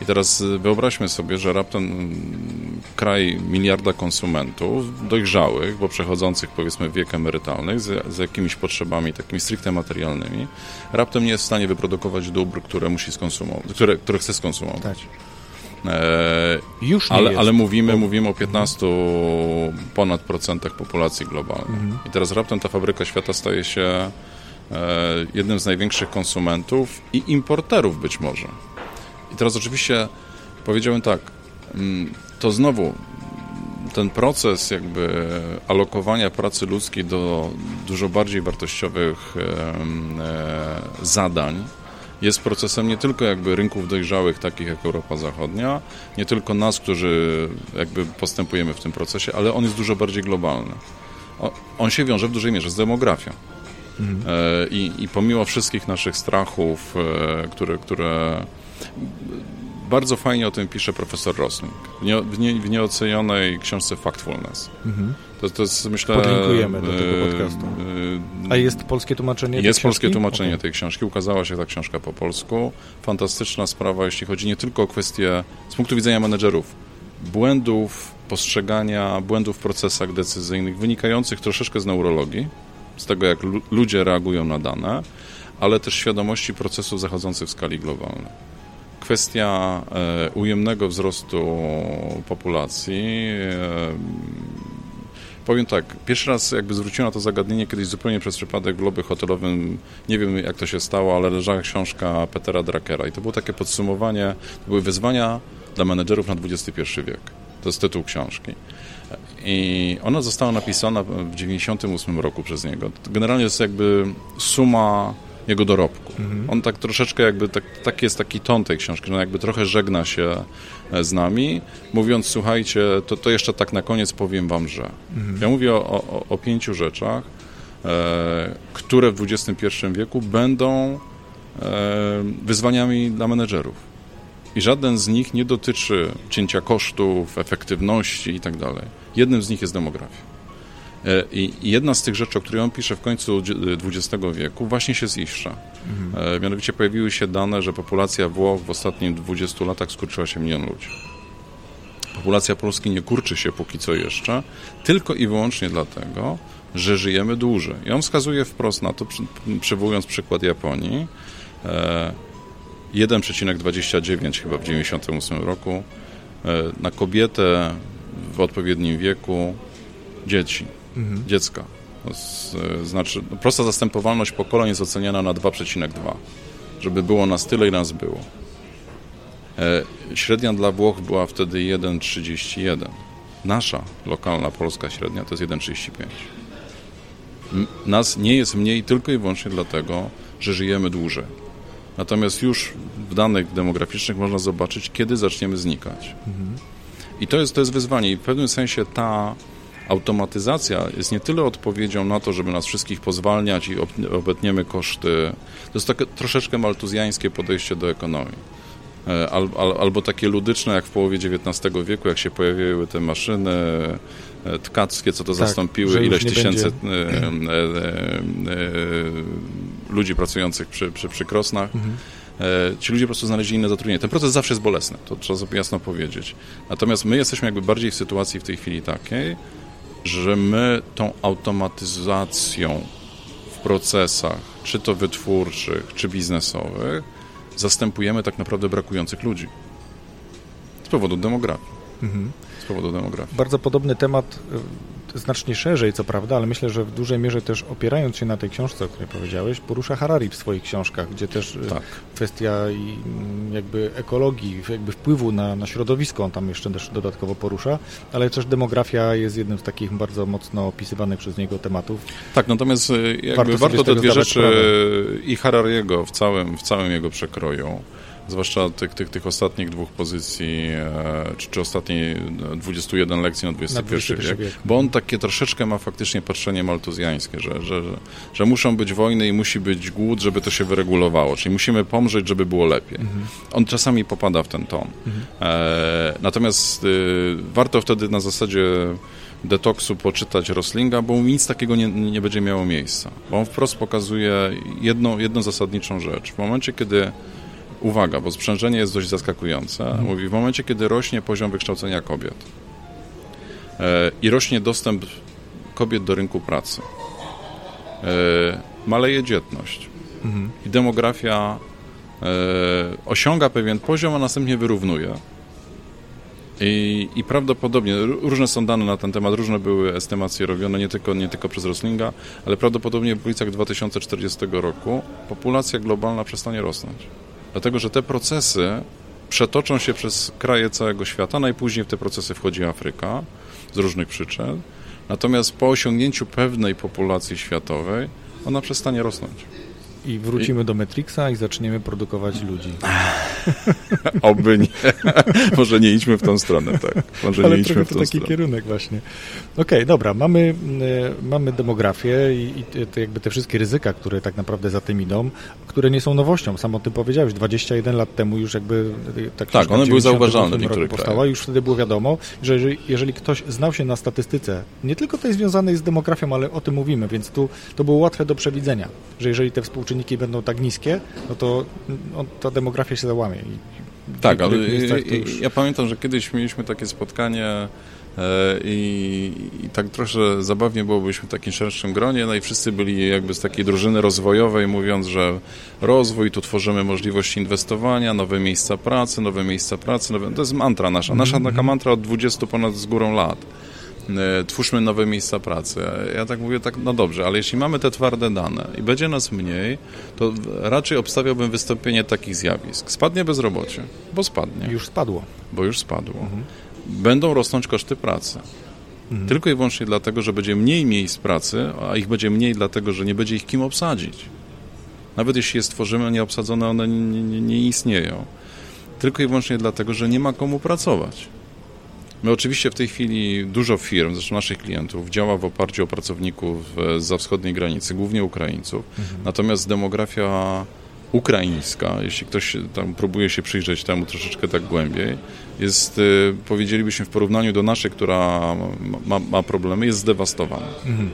I teraz y, wyobraźmy sobie, że raptem mm, kraj miliarda konsumentów, dojrzałych, bo przechodzących powiedzmy wiek emerytalny, z, z jakimiś potrzebami takimi stricte materialnymi, raptem nie jest w stanie wyprodukować dóbr, które musi skonsumować, które, które chce skonsumować. E, Już nie ale, jest. ale mówimy, mówimy o 15 ponad procentach populacji globalnej. I teraz raptem ta fabryka świata staje się e, jednym z największych konsumentów i importerów być może. I teraz oczywiście powiedziałem tak, mm, to znowu ten proces jakby alokowania pracy ludzkiej do dużo bardziej wartościowych e, zadań jest procesem nie tylko jakby rynków dojrzałych, takich jak Europa Zachodnia, nie tylko nas, którzy jakby postępujemy w tym procesie, ale on jest dużo bardziej globalny. On się wiąże w dużej mierze z demografią. E, I, I pomimo wszystkich naszych strachów, e, które, które bardzo fajnie o tym pisze profesor Rosling w, nie, w, nie, w nieocenionej książce Factfulness. To, to jest, myślę... Podlinkujemy do tego e, podcastu. e, A jest polskie tłumaczenie tej jest polskie tłumaczenie Okej. tej książki. Ukazała się ta książka po polsku. Fantastyczna sprawa, jeśli chodzi nie tylko o kwestie z punktu widzenia menedżerów, błędów, postrzegania, błędów w procesach decyzyjnych, wynikających troszeczkę z neurologii, z tego jak lu- ludzie reagują na dane, ale też świadomości procesów zachodzących w skali globalnej. Kwestia e, ujemnego wzrostu populacji. E, Powiem tak, pierwszy raz jakby zwróciłem na to zagadnienie kiedyś zupełnie przez przypadek w lobby hotelowym, nie wiem jak to się stało, ale leżała książka Petera Drakera i to było takie podsumowanie, to były wyzwania dla menedżerów na XXI wiek. To jest tytuł książki. I ona została napisana w 1998 roku przez niego. Generalnie jest jakby suma jego dorobku. On tak troszeczkę jakby, tak, taki jest taki ton tej książki, że on jakby trochę żegna się e, z nami, mówiąc, słuchajcie, to, to jeszcze tak na koniec powiem wam, że. Ja mówię o, o, o pięciu rzeczach, e, które w XXI wieku będą e, wyzwaniami dla menedżerów. I żaden z nich nie dotyczy cięcia kosztów, efektywności i tak. Jednym z nich jest demografia. E, I jedna z tych rzeczy, o której on pisze w końcu XX wieku, właśnie się ziszcza. E, Mianowicie pojawiły się dane, że populacja Włoch w ostatnich 20 latach skurczyła się milion ludzi. Populacja Polski nie kurczy się póki co jeszcze, tylko i wyłącznie dlatego, że żyjemy dłużej. I on wskazuje wprost na to, przy- przywołując przykład Japonii, e, 1,29 chyba w 98 roku e, na kobietę w odpowiednim wieku dzieci, dziecka. Znaczy, no, prosta zastępowalność pokoleń jest oceniana na 2,2, żeby było nas tyle, ile nas było. E, średnia dla Włoch była wtedy 1,31. Nasza lokalna polska średnia to jest 1,35. Nas nie jest mniej tylko i wyłącznie dlatego, że żyjemy dłużej. Natomiast już w danych demograficznych można zobaczyć, kiedy zaczniemy znikać. Mhm. I to jest, to jest wyzwanie. I w pewnym sensie ta automatyzacja jest nie tyle odpowiedzią na to, żeby nas wszystkich pozwalniać i obetniemy koszty. To jest takie troszeczkę maltuzjańskie podejście do ekonomii. E, al, al, albo takie ludyczne, jak w połowie XIX wieku, jak się pojawiły te maszyny e, tkackie, co to tak, zastąpiły ileś tysięcy będzie... ludzi pracujących przy, przy, przy krosnach. Mhm. E, ci ludzie po prostu znaleźli inne zatrudnienie. Ten proces zawsze jest bolesny, to trzeba sobie jasno powiedzieć. Natomiast my jesteśmy jakby bardziej w sytuacji w tej chwili takiej, że my tą automatyzacją w procesach, czy to wytwórczych, czy biznesowych, zastępujemy tak naprawdę brakujących ludzi. Z powodu demografii. Mhm. Z powodu demografii. Bardzo podobny temat znacznie szerzej, co prawda, ale myślę, że w dużej mierze też opierając się na tej książce, o której powiedziałeś, porusza Harari w swoich książkach, gdzie też e, tak. kwestia mm, jakby ekologii, jakby wpływu na, na środowisko on tam jeszcze też dodatkowo porusza, ale też demografia jest jednym z takich bardzo mocno opisywanych przez niego tematów. Tak, natomiast e, jakby warto, warto te dwie rzeczy sprawę. i Harariego w całym, w całym jego przekroju zwłaszcza tych, tych, tych ostatnich dwóch pozycji, e, czy, czy ostatniej 21 lekcji na XXI, na XXI wiek, wiek, bo on takie troszeczkę ma faktycznie patrzenie maltuzjańskie, że, że, że, że, muszą być wojny i musi być głód, żeby to się wyregulowało, czyli musimy pomrzeć, żeby było lepiej. Mhm. On czasami popada w ten ton. Mhm. E, natomiast y, warto wtedy na zasadzie detoksu poczytać Roslinga, bo nic takiego nie, nie będzie miało miejsca. Bo on wprost pokazuje jedną, jedną zasadniczą rzecz. W momencie, kiedy uwaga, bo sprzężenie jest dość zaskakujące. Mhm. Mówi, w momencie, kiedy rośnie poziom wykształcenia kobiet e, i rośnie dostęp kobiet do rynku pracy, e, maleje dzietność mhm. i demografia e, osiąga pewien poziom, a następnie wyrównuje. I, I, prawdopodobnie, różne są dane na ten temat, różne były estymacje robione, nie tylko, nie tylko przez Roslinga, ale prawdopodobnie w okolicach 2040 roku populacja globalna przestanie rosnąć. Dlatego, że te procesy przetoczą się przez kraje całego świata, najpóźniej w te procesy wchodzi Afryka z różnych przyczyn, natomiast po osiągnięciu pewnej populacji światowej ona przestanie rosnąć. I wrócimy I... do Matrixa i zaczniemy produkować ludzi. Oby nie. Może nie idźmy w tą stronę, tak. Może Ale nie idźmy w tą to taki stronę. kierunek właśnie. Okej, okay, dobra, mamy, e, mamy demografię i, i te, jakby te wszystkie ryzyka, które tak naprawdę za tym idą, które nie są nowością. Sam o tym powiedziałeś, 21 lat temu już jakby e, tak, tak one były zauważalne w niektórych powstała, już wtedy było wiadomo, że jeżeli, jeżeli, ktoś znał się na statystyce, nie tylko tej związanej z demografią, ale o tym mówimy, więc tu to było łatwe do przewidzenia, że jeżeli te współczynniki będą tak niskie, no to no, ta demografia się załamie. I tak, ale już... ja pamiętam, że kiedyś mieliśmy takie spotkanie e, i, i, tak troszkę zabawnie było, byliśmy w takim szerszym gronie, no i wszyscy byli jakby z takiej drużyny rozwojowej, mówiąc, że rozwój, tu tworzymy możliwości inwestowania, nowe miejsca pracy, nowe miejsca pracy, nowe... to jest mantra nasza, nasza -hmm. taka mantra od 20 ponad z górą lat. E, twórzmy nowe miejsca pracy. Ja tak mówię, tak, no dobrze, ale jeśli mamy te twarde dane i będzie nas mniej, to raczej obstawiałbym wystąpienie takich zjawisk. Spadnie bezrobocie, bo spadnie. Już spadło. Bo już spadło. Mhm. Będą rosnąć koszty pracy. Mhm. Tylko i wyłącznie dlatego, że będzie mniej miejsc pracy, a ich będzie mniej dlatego, że nie będzie ich kim obsadzić. Nawet jeśli je stworzymy, nieobsadzone one nie, nie, nie istnieją. Tylko i wyłącznie dlatego, że nie ma komu pracować. My oczywiście w tej chwili dużo firm, zresztą naszych klientów, działa w oparciu o pracowników za wschodniej granicy, głównie Ukraińców. Mhm. Natomiast demografia ukraińska, jeśli ktoś tam próbuje się przyjrzeć temu troszeczkę tak głębiej, jest, y, powiedzielibyśmy w porównaniu do naszej, która ma, ma problemy, jest zdewastowana. Mhm.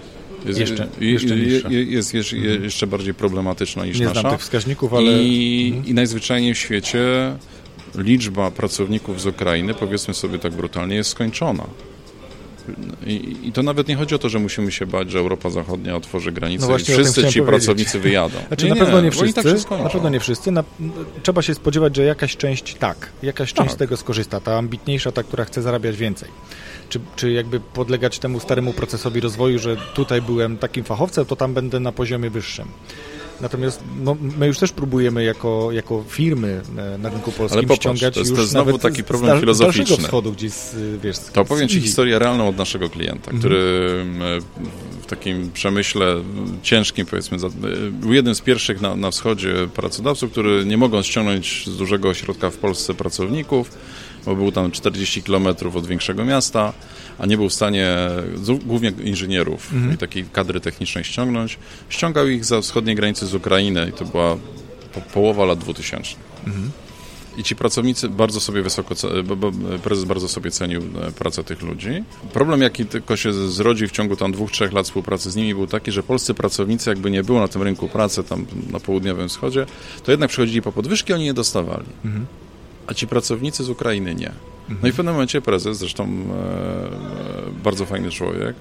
Jest, jeszcze, jeszcze jest, jest, mhm. jeszcze bardziej problematyczna niż Nie nasza. Znam tych wskaźników, ale... I, mhm. I najzwyczajniej w świecie liczba pracowników z Ukrainy, powiedzmy sobie tak brutalnie, jest skończona. I, I, to nawet nie chodzi o to, że musimy się bać, że Europa Zachodnia otworzy granice no i wszyscy ci pracownicy wyjadą. Znaczy, nie, na pewno nie, nie wszyscy. Tak na pewno nie wszyscy. Na, trzeba się spodziewać, że jakaś część tak, jakaś część tak. z tego skorzysta. Ta ambitniejsza, ta, która chce zarabiać więcej. Czy, czy jakby podlegać temu staremu procesowi rozwoju, że tutaj byłem takim fachowcem, to tam będę na poziomie wyższym. Natomiast no, my już też próbujemy jako, jako firmy e, na rynku polskim Ale popatrz, ściągać to jest, już to jest znowu taki problem z, filozoficzny. Z wschodu, gdzieś z, wiesz, z, to opowiem Ci historię realną od naszego klienta, który mhm. w takim przemyśle ciężkim, powiedzmy, był jednym z pierwszych na, na wschodzie pracodawców, który nie mogąc ściągnąć z dużego ośrodka w Polsce pracowników, bo był tam 40 km od większego miasta, a nie był w stanie głównie inżynierów mhm. i takiej kadry technicznej ściągnąć. Ściągał ich za wschodniej granicy z Ukrainy i to była po, połowa lat 2000. Mhm. I ci pracownicy bardzo sobie wysoko, prezes bardzo sobie cenił e, pracę tych ludzi. Problem, jaki tylko się zrodził w ciągu tam dwóch, trzech lat współpracy z nimi był taki, że polscy pracownicy jakby nie było na tym rynku pracy tam na południowym wschodzie, to jednak przychodzili po podwyżki, oni je dostawali. Mhm a ci pracownicy z Ukrainy nie. No i w pewnym momencie prezes, zresztą e, e, bardzo fajny człowiek,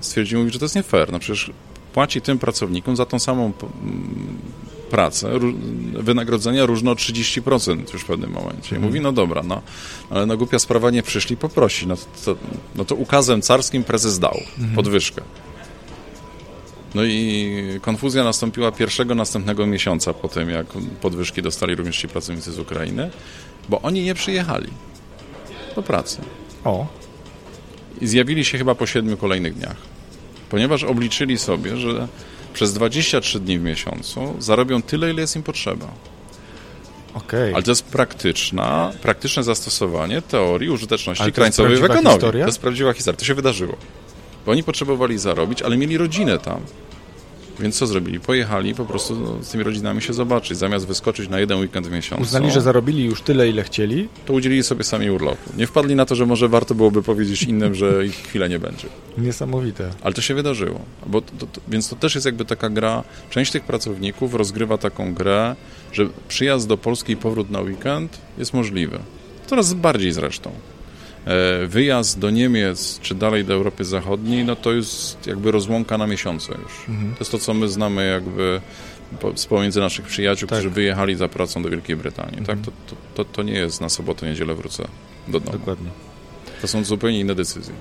stwierdził, mówi, że to jest nie fair. No przecież płaci tym pracownikom za tą samą pracę, wynagrodzenia różne o 30% już w pewnym momencie. I mówi, no dobra, no, ale no głupia sprawa, nie przyszli, poprosi. No to, no to ukazem carskim prezes dał podwyżkę. No i konfuzja nastąpiła pierwszego następnego miesiąca po tym, jak podwyżki dostali również ci pracownicy z Ukrainy bo oni nie przyjechali do pracy. O. I zjawili się chyba po siedmiu kolejnych dniach, ponieważ obliczyli sobie, że przez 23 dni w miesiącu zarobią tyle, ile jest im potrzeba. Okay. Ale to jest praktyczna, praktyczne zastosowanie teorii użyteczności krańcowej w ekonomii. Historia? To jest prawdziwa historia. To się wydarzyło. Bo oni potrzebowali zarobić, ale mieli rodzinę tam. Więc co zrobili? Pojechali po prostu no, z tymi rodzinami się zobaczyć. Zamiast wyskoczyć na jeden weekend w miesiącu. Uznali, że zarobili już tyle, ile chcieli. To udzielili sobie sami urlopu. Nie wpadli na to, że może warto byłoby powiedzieć innym, że ich chwilę nie będzie. Niesamowite. Ale to się wydarzyło. Bo to, to, więc to też jest jakby taka gra. Część tych pracowników rozgrywa taką grę, że przyjazd do Polski i powrót na weekend jest możliwy. Coraz bardziej zresztą. E, wyjazd do Niemiec, czy dalej do Europy Zachodniej, no to jest jakby rozłąka na miesiące już. Mhm. To jest to, co my znamy jakby z pomiędzy naszych przyjaciół, tak. którzy wyjechali za pracą do Wielkiej Brytanii. Tak? Mhm. Tak? To, to, to, nie jest na sobotę, niedzielę wrócę do domu. Dokładnie. To są zupełnie inne decyzje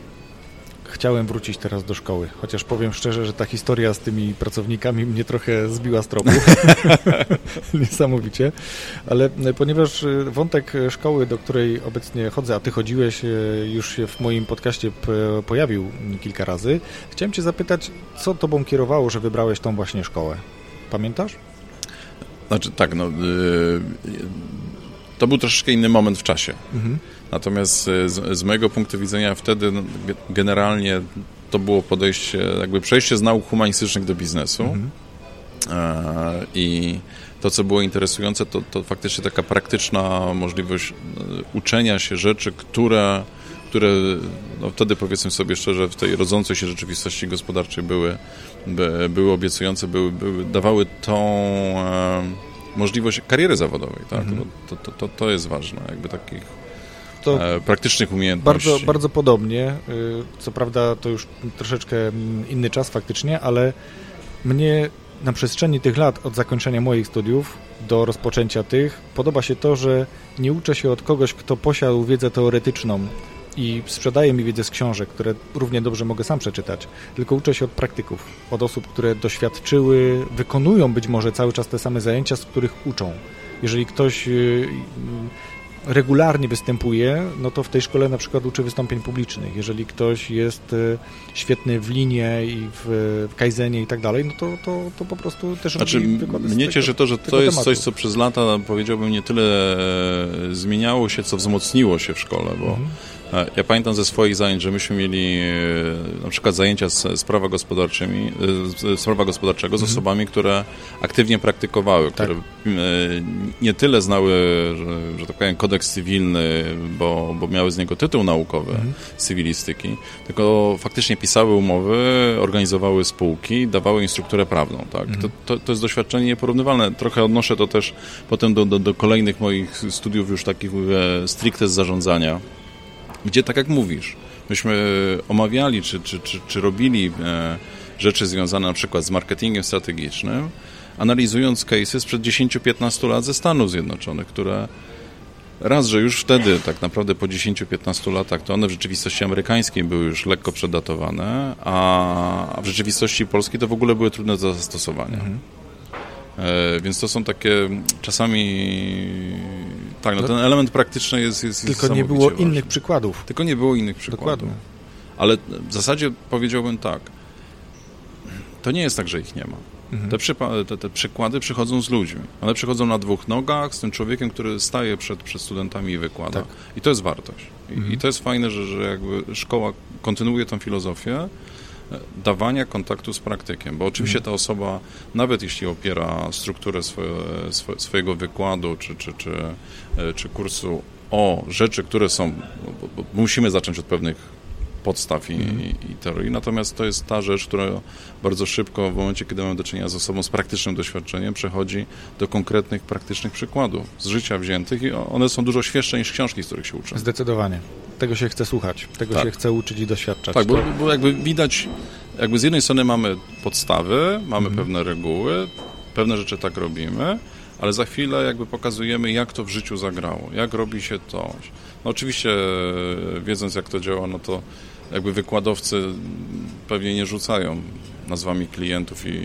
chciałem wrócić teraz do szkoły, chociaż powiem szczerze, że ta historia z tymi pracownikami mnie trochę zbiła z tropu. Niesamowicie. Ale e, ponieważ e, wątek szkoły, do której obecnie chodzę, a ty chodziłeś, e, już się w moim podcaście pojawił kilka razy, chciałem cię zapytać, co tobą kierowało, że wybrałeś tą właśnie szkołę? Pamiętasz? Znaczy tak, no... Yy, to był troszeczkę inny moment w czasie. Mhm. Natomiast e, z, z mojego punktu widzenia wtedy no, generalnie to było podejście, jakby przejście z nauk humanistycznych do biznesu. Mhm. E, I to, co było interesujące, to, to faktycznie taka praktyczna możliwość e, uczenia się rzeczy, które, które no wtedy powiedzmy sobie szczerze, w tej rodzącej się rzeczywistości gospodarczej były, by, były obiecujące, były, były, dawały tą e, możliwość kariery zawodowej. Tak? Mhm. To, to, to, to jest ważne, jakby takich to e, praktycznych umiejętności. Bardzo, bardzo podobnie. Y, co prawda to już troszeczkę mm, inny czas faktycznie, ale mnie na przestrzeni tych lat od zakończenia moich studiów do rozpoczęcia tych podoba się to, że nie uczę się od kogoś, kto posiadł wiedzę teoretyczną i sprzedaje mi wiedzę z książek, które równie dobrze mogę sam przeczytać, tylko uczę się od praktyków, od osób, które doświadczyły, wykonują być może cały czas te same zajęcia, z których uczą. Jeżeli ktoś y, regularnie występuje, no to w tej szkole na przykład uczy wystąpień publicznych. Jeżeli ktoś jest e, świetny w linie i w, w kaizenie i tak dalej, no to, to, to po prostu też znaczy, Mnie cieszy to, że to jest tematu. coś, co przez lata powiedziałbym nie tyle e, zmieniało się, co wzmocniło się w szkole, bo mhm. E, ja pamiętam ze swoich zajęć, że myśmy mieli e, na przykład zajęcia z, z prawa gospodarczymi, e, z prawa gospodarczego z mhm. osobami, które aktywnie praktykowały, tak. które nie tyle znały, że, że tak powiem, kodeks cywilny, bo, bo miały z niego tytuł naukowy mhm. cywilistyki, tylko faktycznie pisały umowy, organizowały spółki, dawały instrukturę prawną. Tak? Mhm. To, to, to, jest doświadczenie nieporównywalne. Trochę odnoszę to też potem do, do, do kolejnych moich studiów już takich stricte z zarządzania gdzie tak jak mówisz, myśmy omawiali, czy, czy, czy, czy robili e, rzeczy związane na przykład z marketingiem strategicznym, analizując cases sprzed 10-15 lat ze Stanów Zjednoczonych, które raz, że już wtedy, tak naprawdę po 10-15 latach, to one w rzeczywistości amerykańskiej były już lekko przedatowane, a w rzeczywistości polskiej to w ogóle były trudne do zastosowania. Mhm. E, więc to są takie czasami. Tak, no, ten element praktyczny jest. jest tylko nie było ważny. innych przykładów. Tylko nie było innych przykładów. Dokładnie. Ale w zasadzie powiedziałbym tak. To nie jest tak, że ich nie ma. Mhm. Te, te, te, przykłady przychodzą z ludźmi. One przychodzą na dwóch nogach, z tym człowiekiem, który staje przed, przed studentami i wykłada. Tak. I to jest wartość. I, mhm. I, to jest fajne, że, że jakby szkoła kontynuuje tą filozofię dawania kontaktu z praktykiem, bo oczywiście ta osoba, nawet jeśli opiera strukturę swoje, swo, swojego wykładu czy, czy, czy, e, czy kursu o rzeczy, które są, bo musimy zacząć od pewnych podstaw i, mm. i, teorii. Natomiast to jest ta rzecz, która bardzo szybko, w momencie, kiedy mamy do czynienia z osobą z praktycznym doświadczeniem, przechodzi do konkretnych, praktycznych przykładów z życia wziętych i one są dużo świeższe niż książki, z których się uczę. Zdecydowanie. Tego się chce słuchać, tego tak. się chce uczyć i doświadczać. Tak, bo, bo, jakby widać, jakby z jednej strony mamy podstawy, mamy mm. pewne reguły, pewne rzeczy tak robimy, ale za chwilę jakby pokazujemy, jak to w życiu zagrało, jak robi się to. No oczywiście, wiedząc jak to działa, no to jakby wykładowcy pewnie nie rzucają nazwami klientów i,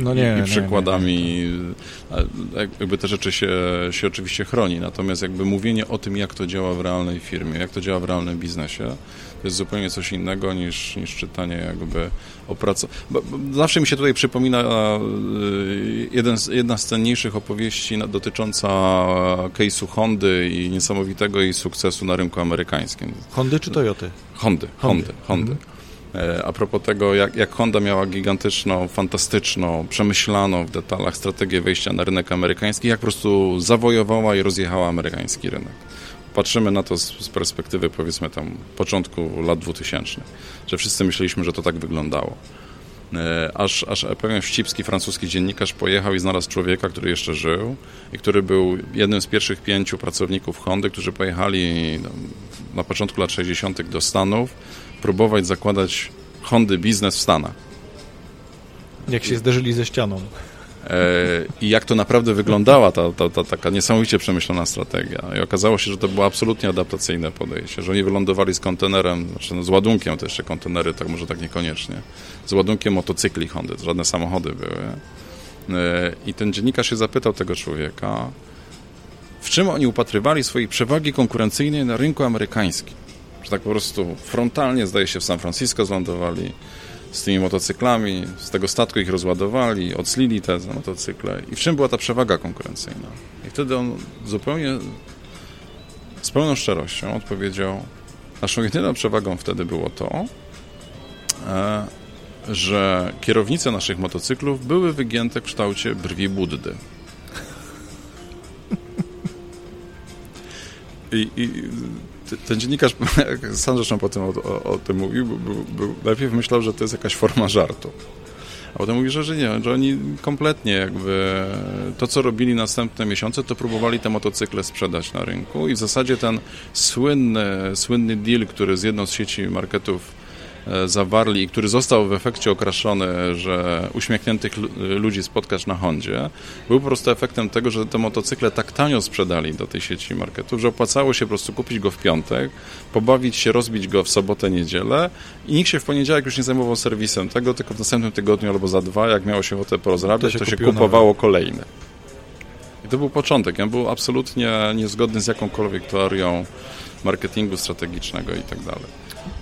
no nie, i przykładami. Nie, nie, jakby te rzeczy się, się oczywiście chroni. Natomiast jakby mówienie o tym, jak to działa w realnej firmie, jak to działa w realnym biznesie, to jest zupełnie coś innego niż, niż czytanie jakby o pracy. Zawsze mi się tutaj przypomina e, jeden z, jedna z cenniejszych opowieści dotycząca case'u Hondy i niesamowitego jej sukcesu na rynku amerykańskim. Hondy czy Toyoty? Hondy, Hondy, Hondy. Mhm. A propos tego, jak, jak Honda miała gigantyczną, fantastyczną, przemyślaną w detalach strategię wejścia na rynek amerykański, jak po prostu zawojowała i rozjechała amerykański rynek patrzymy na to z, z, perspektywy powiedzmy tam początku lat 2000, że wszyscy myśleliśmy, że to tak wyglądało. E, aż, aż pewien wścibski francuski dziennikarz pojechał i znalazł człowieka, który jeszcze żył i który był jednym z pierwszych pięciu pracowników Hondy, którzy pojechali no, na początku lat 60. do Stanów próbować zakładać Hondy biznes w Stanach. Jak się zderzyli ze ścianą. E, i jak to naprawdę wyglądała ta, ta, ta, taka niesamowicie przemyślana strategia. I okazało się, że to było absolutnie adaptacyjne podejście, że oni wylądowali z kontenerem, znaczy no z ładunkiem, to jeszcze kontenery, tak może tak niekoniecznie, z ładunkiem motocykli Hondy, żadne samochody były. E, I ten dziennikarz się zapytał tego człowieka, w czym oni upatrywali swojej przewagi konkurencyjnej na rynku amerykańskim. Że tak po prostu frontalnie, zdaje się, w San Francisco zlądowali, z tymi motocyklami, z tego statku ich rozładowali, oclili te motocykle. I w czym była ta przewaga konkurencyjna? I wtedy on zupełnie z pełną szczerością odpowiedział, naszą jedyną przewagą wtedy było to, e, że kierownice naszych motocyklów były wygięte w kształcie brwi Buddy. I, i ten dziennikarz, sam zresztą potem o, o, o tym mówił, był, był, najpierw myślał, że to jest jakaś forma żartu. A potem mówi, że, nie, że oni kompletnie jakby to, co robili następne miesiące, to próbowali te motocykle sprzedać na rynku i w zasadzie ten słynny, słynny deal, który z jedną z sieci marketów zawarli i który został w efekcie okraszony, że uśmiechniętych ludzi spotkasz na Hondzie, był po prostu efektem tego, że te motocykle tak tanio sprzedali do tej sieci marketów, że opłacało się po prostu kupić go w piątek, pobawić się, rozbić go w sobotę, niedzielę i nikt się w poniedziałek już nie zajmował serwisem tego, tylko w następnym tygodniu albo za dwa, jak miało się ochotę porozrabiać, to się, to się kupowało kolejne. I to był początek. On był absolutnie niezgodny z jakąkolwiek teorią marketingu strategicznego i tak dalej.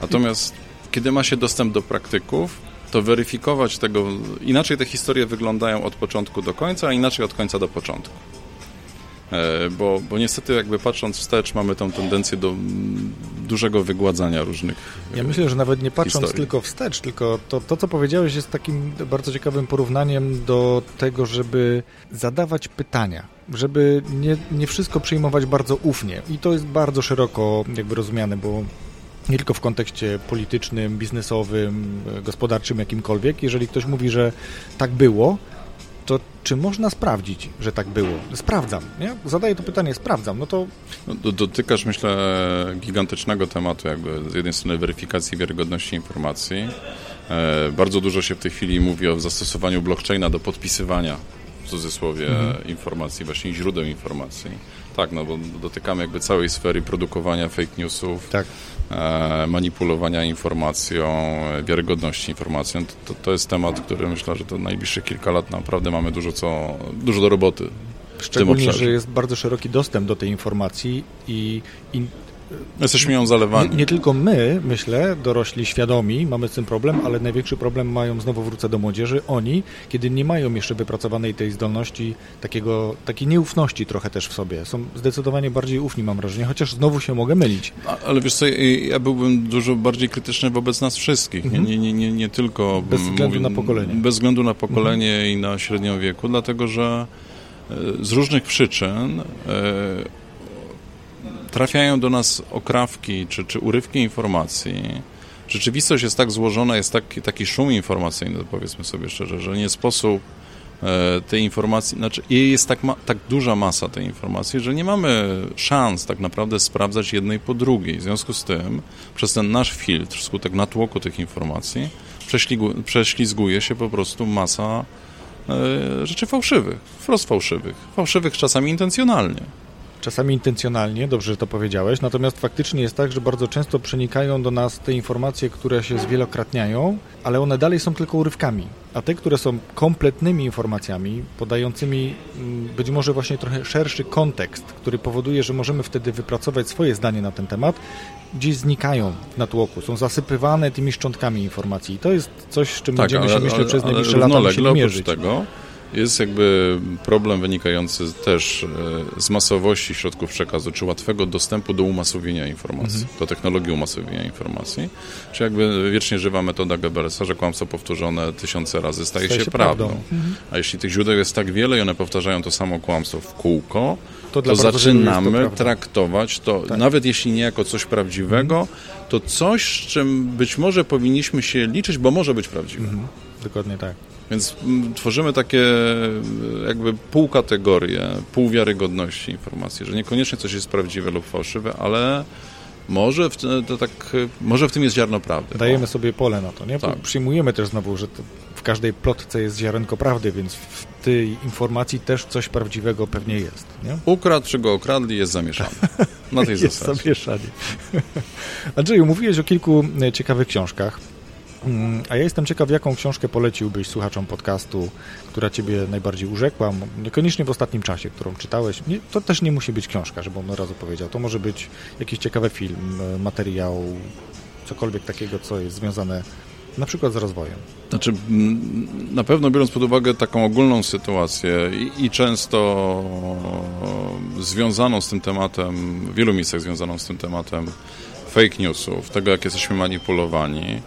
Natomiast kiedy ma się dostęp do praktyków, to weryfikować tego, inaczej te historie wyglądają od początku do końca, a inaczej od końca do początku. E, bo, bo niestety jakby patrząc wstecz mamy tą tendencję do dużego wygładzania różnych Ja myślę, że nawet nie patrząc historii. tylko wstecz, tylko to, to, co powiedziałeś jest takim bardzo ciekawym porównaniem do tego, żeby zadawać pytania, żeby nie, nie wszystko przyjmować bardzo ufnie. I to jest bardzo szeroko jakby rozumiane, bo nie tylko w kontekście politycznym, biznesowym, gospodarczym, jakimkolwiek. Jeżeli ktoś mówi, że tak było, to czy można sprawdzić, że tak było? Sprawdzam, nie? Zadaję to pytanie, sprawdzam, no to... No, dotykasz, myślę, gigantycznego tematu, jakby z jednej strony weryfikacji wiarygodności informacji. E, bardzo dużo się w tej chwili mówi o zastosowaniu blockchaina do podpisywania w cudzysłowie mhm. informacji, właśnie źródeł informacji. Tak, no bo dotykamy jakby całej sfery produkowania fake newsów, tak. e, manipulowania informacją, wiarygodności informacją. To, to, jest temat, który myślę, że to najbliższe kilka lat naprawdę mamy dużo, co, dużo do roboty. Szczególnie, że jest bardzo szeroki dostęp do tej informacji i, i Jesteśmy ją zalewani. Nie, nie, tylko my, myślę, dorośli, świadomi, mamy z tym problem, ale największy problem mają, znowu wrócę do młodzieży, oni, kiedy nie mają jeszcze wypracowanej tej zdolności, takiego, takiej nieufności trochę też w sobie. Są zdecydowanie bardziej ufni, mam wrażenie, chociaż znowu się mogę mylić. Ale wiesz co, ja byłbym dużo bardziej krytyczny wobec nas wszystkich, mhm. nie, nie, nie, nie tylko... Bez względu mówię, na pokolenie. Bez względu na pokolenie mhm. i na średnią wieku, dlatego że e, z różnych przyczyn e, trafiają do nas okrawki czy, czy urywki informacji. Rzeczywistość jest tak złożona, jest taki, taki szum informacyjny, powiedzmy sobie szczerze, że nie sposób e, tej informacji, znaczy jest tak, ma, tak duża masa tej informacji, że nie mamy szans tak naprawdę sprawdzać jednej po drugiej. W związku z tym przez ten nasz filtr, wskutek natłoku tych informacji, prześlizguje się po prostu masa e, rzeczy fałszywych, wprost fałszywych, fałszywych czasami intencjonalnie czasami intencjonalnie, dobrze, że to powiedziałeś, natomiast faktycznie jest tak, że bardzo często przenikają do nas te informacje, które się zwielokrotniają, ale one dalej są tylko urywkami, a te, które są kompletnymi informacjami, podającymi mm, być może właśnie trochę szerszy kontekst, który powoduje, że możemy wtedy wypracować swoje zdanie na ten temat, gdzieś znikają w natłoku, są zasypywane tymi szczątkami informacji. I to jest coś, z czym tak, będziemy ale, się, myślę, przez najbliższe lata musieli mierzyć. tego jest jakby problem wynikający też e, z masowości środków przekazu, czy łatwego dostępu do umasowienia informacji, mhm. do technologii umasowienia informacji, czy jakby wiecznie żywa metoda Goebbelsa, że kłamstwo powtórzone tysiące razy staje, staje się, się, prawdą. prawdą. Mhm. A jeśli tych źródeł jest tak wiele i one powtarzają to samo kłamstwo w kółko, to, to zaczynamy to traktować to, tak. nawet jeśli nie jako coś prawdziwego, mhm. to coś, z czym być może powinniśmy się liczyć, bo może być prawdziwe. Mhm. Dokładnie tak. Więc mm, tworzymy takie jakby półkategorie, pół wiarygodności informacji, że niekoniecznie coś jest prawdziwe lub fałszywe, ale może w, to tak, może w tym jest ziarno prawdy. Dajemy no. sobie pole na to, nie? Tak. Przyjmujemy też znowu, że w każdej plotce jest ziarenko prawdy, więc w tej informacji też coś prawdziwego pewnie jest. Nie? Ukradł, czy go okradli, jest zamieszany. Na tej jest zasadzie. zamieszanie. Andrzeju, mówiłeś o kilku e, ciekawych książkach. Mm, a ja jestem ciekaw, jaką książkę poleciłbyś słuchaczom podcastu, która Ciebie najbardziej urzekła, niekoniecznie w ostatnim czasie, którą czytałeś. to też nie musi być książka, żeby on od razu powiedział. To może być jakiś ciekawy film, materiał, cokolwiek takiego, co jest związane na przykład z rozwojem. Znaczy, na pewno biorąc pod uwagę taką ogólną sytuację i, i, często związaną z tym tematem, w wielu miejscach związaną z tym tematem fake newsów, tego jak jesteśmy manipulowani,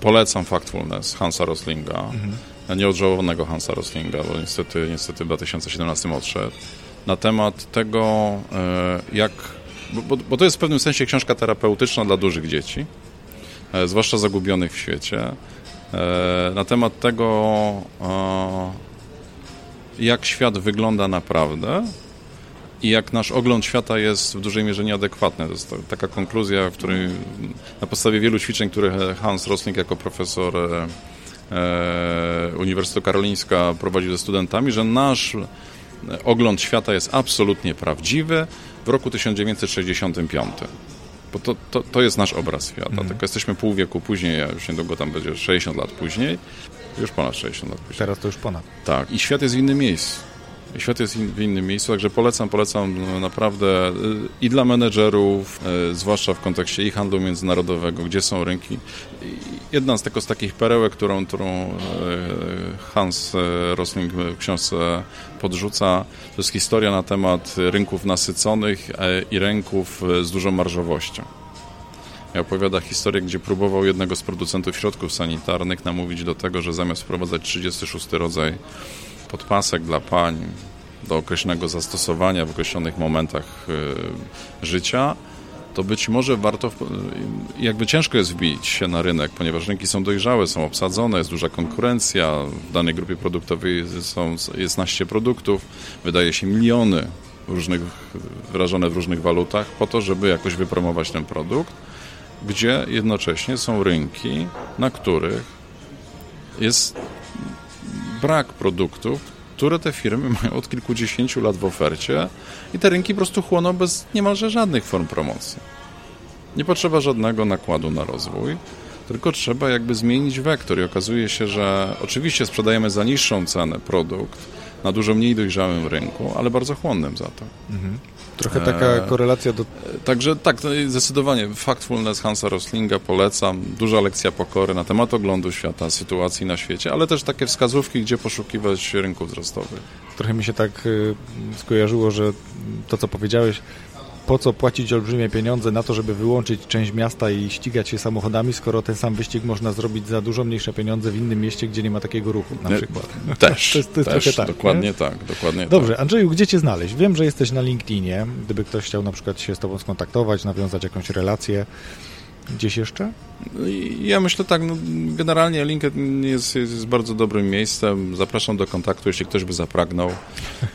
polecam Factfulness Hansa Roslinga, mhm. nieodżałowanego Hansa Roslinga, bo niestety, niestety w 2017 odszedł, na temat tego, e, jak, bo, bo to jest w pewnym sensie książka terapeutyczna dla dużych dzieci, e, zwłaszcza zagubionych w świecie, e, na temat tego, jak świat wygląda naprawdę, i jak nasz ogląd świata jest w dużej mierze nieadekwatny. To jest taka konkluzja, w której na podstawie wielu ćwiczeń, które Hans Rosling jako profesor e, e, Uniwersytetu Karolińska prowadził ze studentami, że nasz ogląd świata jest absolutnie prawdziwy w roku 1965. Bo to, to, to jest nasz obraz świata. Mm. Tylko jesteśmy pół wieku później, a już niedługo tam będzie 60 lat później. Już ponad 60 lat później. Teraz to już ponad. Tak. I świat jest w innym miejscu. Świat jest w innym miejscu, także polecam, polecam no, naprawdę y, i dla menedżerów, y, zwłaszcza w kontekście i handlu międzynarodowego, gdzie są rynki. Jedna z, tego, z takich perełek, którą, którą y, Hans Rosling w książce podrzuca, to jest historia na temat rynków nasyconych i rynków z dużą marżowością. Opowiada historię, gdzie próbował jednego z producentów środków sanitarnych namówić do tego, że zamiast wprowadzać 36 rodzaj podpasek dla pań do określonego zastosowania w określonych momentach y, życia, to być może warto, jakby ciężko jest wbić się na rynek, ponieważ rynki są dojrzałe, są obsadzone, jest duża konkurencja, w danej grupie produktowej są, jest naście produktów, wydaje się miliony różnych, wyrażone w różnych walutach, po to, żeby jakoś wypromować ten produkt, gdzie jednocześnie są rynki, na których jest brak produktów, które te firmy mają od kilkudziesięciu lat w ofercie i te rynki po prostu chłoną bez niemalże żadnych form promocji. Nie potrzeba żadnego nakładu na rozwój, tylko trzeba jakby zmienić wektor i okazuje się, że oczywiście sprzedajemy za niższą cenę produkt na dużo mniej dojrzałym rynku, ale bardzo chłonnym za to. Mhm. Trochę taka e, korelacja do... Także tak, zdecydowanie Factfulness Hansa Roslinga polecam. Duża lekcja pokory na temat oglądu świata, sytuacji na świecie, ale też takie wskazówki, gdzie poszukiwać rynków wzrostowych. Trochę mi się tak y, skojarzyło, że to, co powiedziałeś, po co płacić olbrzymie pieniądze na to, żeby wyłączyć część miasta i ścigać się samochodami, skoro ten sam wyścig można zrobić za dużo mniejsze pieniądze w innym mieście, gdzie nie ma takiego ruchu na przykład. Też, to jest, to jest też tak, dokładnie nie? tak. Dokładnie Dobrze, tak. Andrzeju, gdzie cię znaleźć? Wiem, że jesteś na LinkedInie, gdyby ktoś chciał na przykład się z tobą skontaktować, nawiązać jakąś relację, Gdzieś jeszcze? Ja myślę tak, no, generalnie LinkedIn jest, jest bardzo dobrym miejscem. Zapraszam do kontaktu, jeśli ktoś by zapragnął.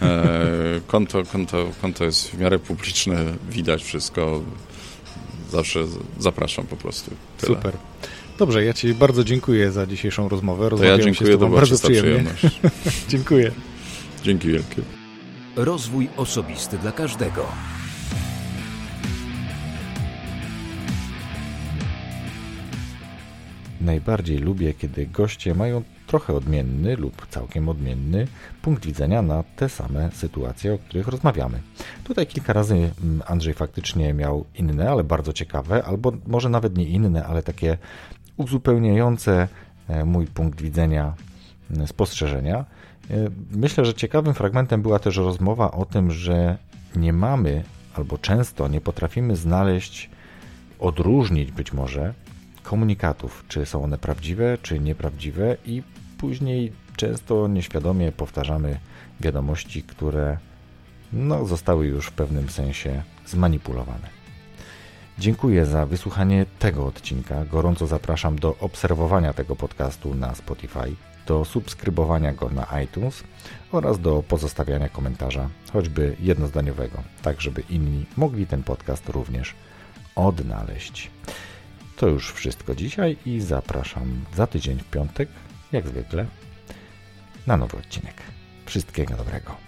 E, konto, konto, konto jest w miarę publiczne, widać wszystko. Zawsze zapraszam po prostu. Tyle. Super. Dobrze, ja Ci bardzo dziękuję za dzisiejszą rozmowę. Rozmawiałem to ja dziękuję, się z Tobą bardzo przyjemnie. dziękuję. Dzięki wielkie. Rozwój osobisty dla każdego. Najbardziej lubię, kiedy goście mają trochę odmienny lub całkiem odmienny punkt widzenia na te same sytuacje, o których rozmawiamy. Tutaj kilka razy mm, Andrzej faktycznie miał inne, ale bardzo ciekawe, albo może nawet nie inne, ale takie uzupełniające e, mój punkt widzenia mm, spostrzeżenia. E, myślę, że ciekawym fragmentem była też rozmowa o tym, że nie mamy albo często nie potrafimy znaleźć, odróżnić być może komunikatów, czy są one prawdziwe, czy nieprawdziwe, i później często nieświadomie powtarzamy wiadomości, które no, zostały już w pewnym sensie zmanipulowane. Dziękuję za wysłuchanie tego odcinka. Gorąco zapraszam do obserwowania tego podcastu na Spotify, do subskrybowania go na iTunes oraz do pozostawiania komentarza, choćby jednozdaniowego, tak żeby inni mogli ten podcast również odnaleźć. To już wszystko dzisiaj i zapraszam za tydzień w piątek, jak zwykle, na nowy odcinek. Wszystkiego dobrego.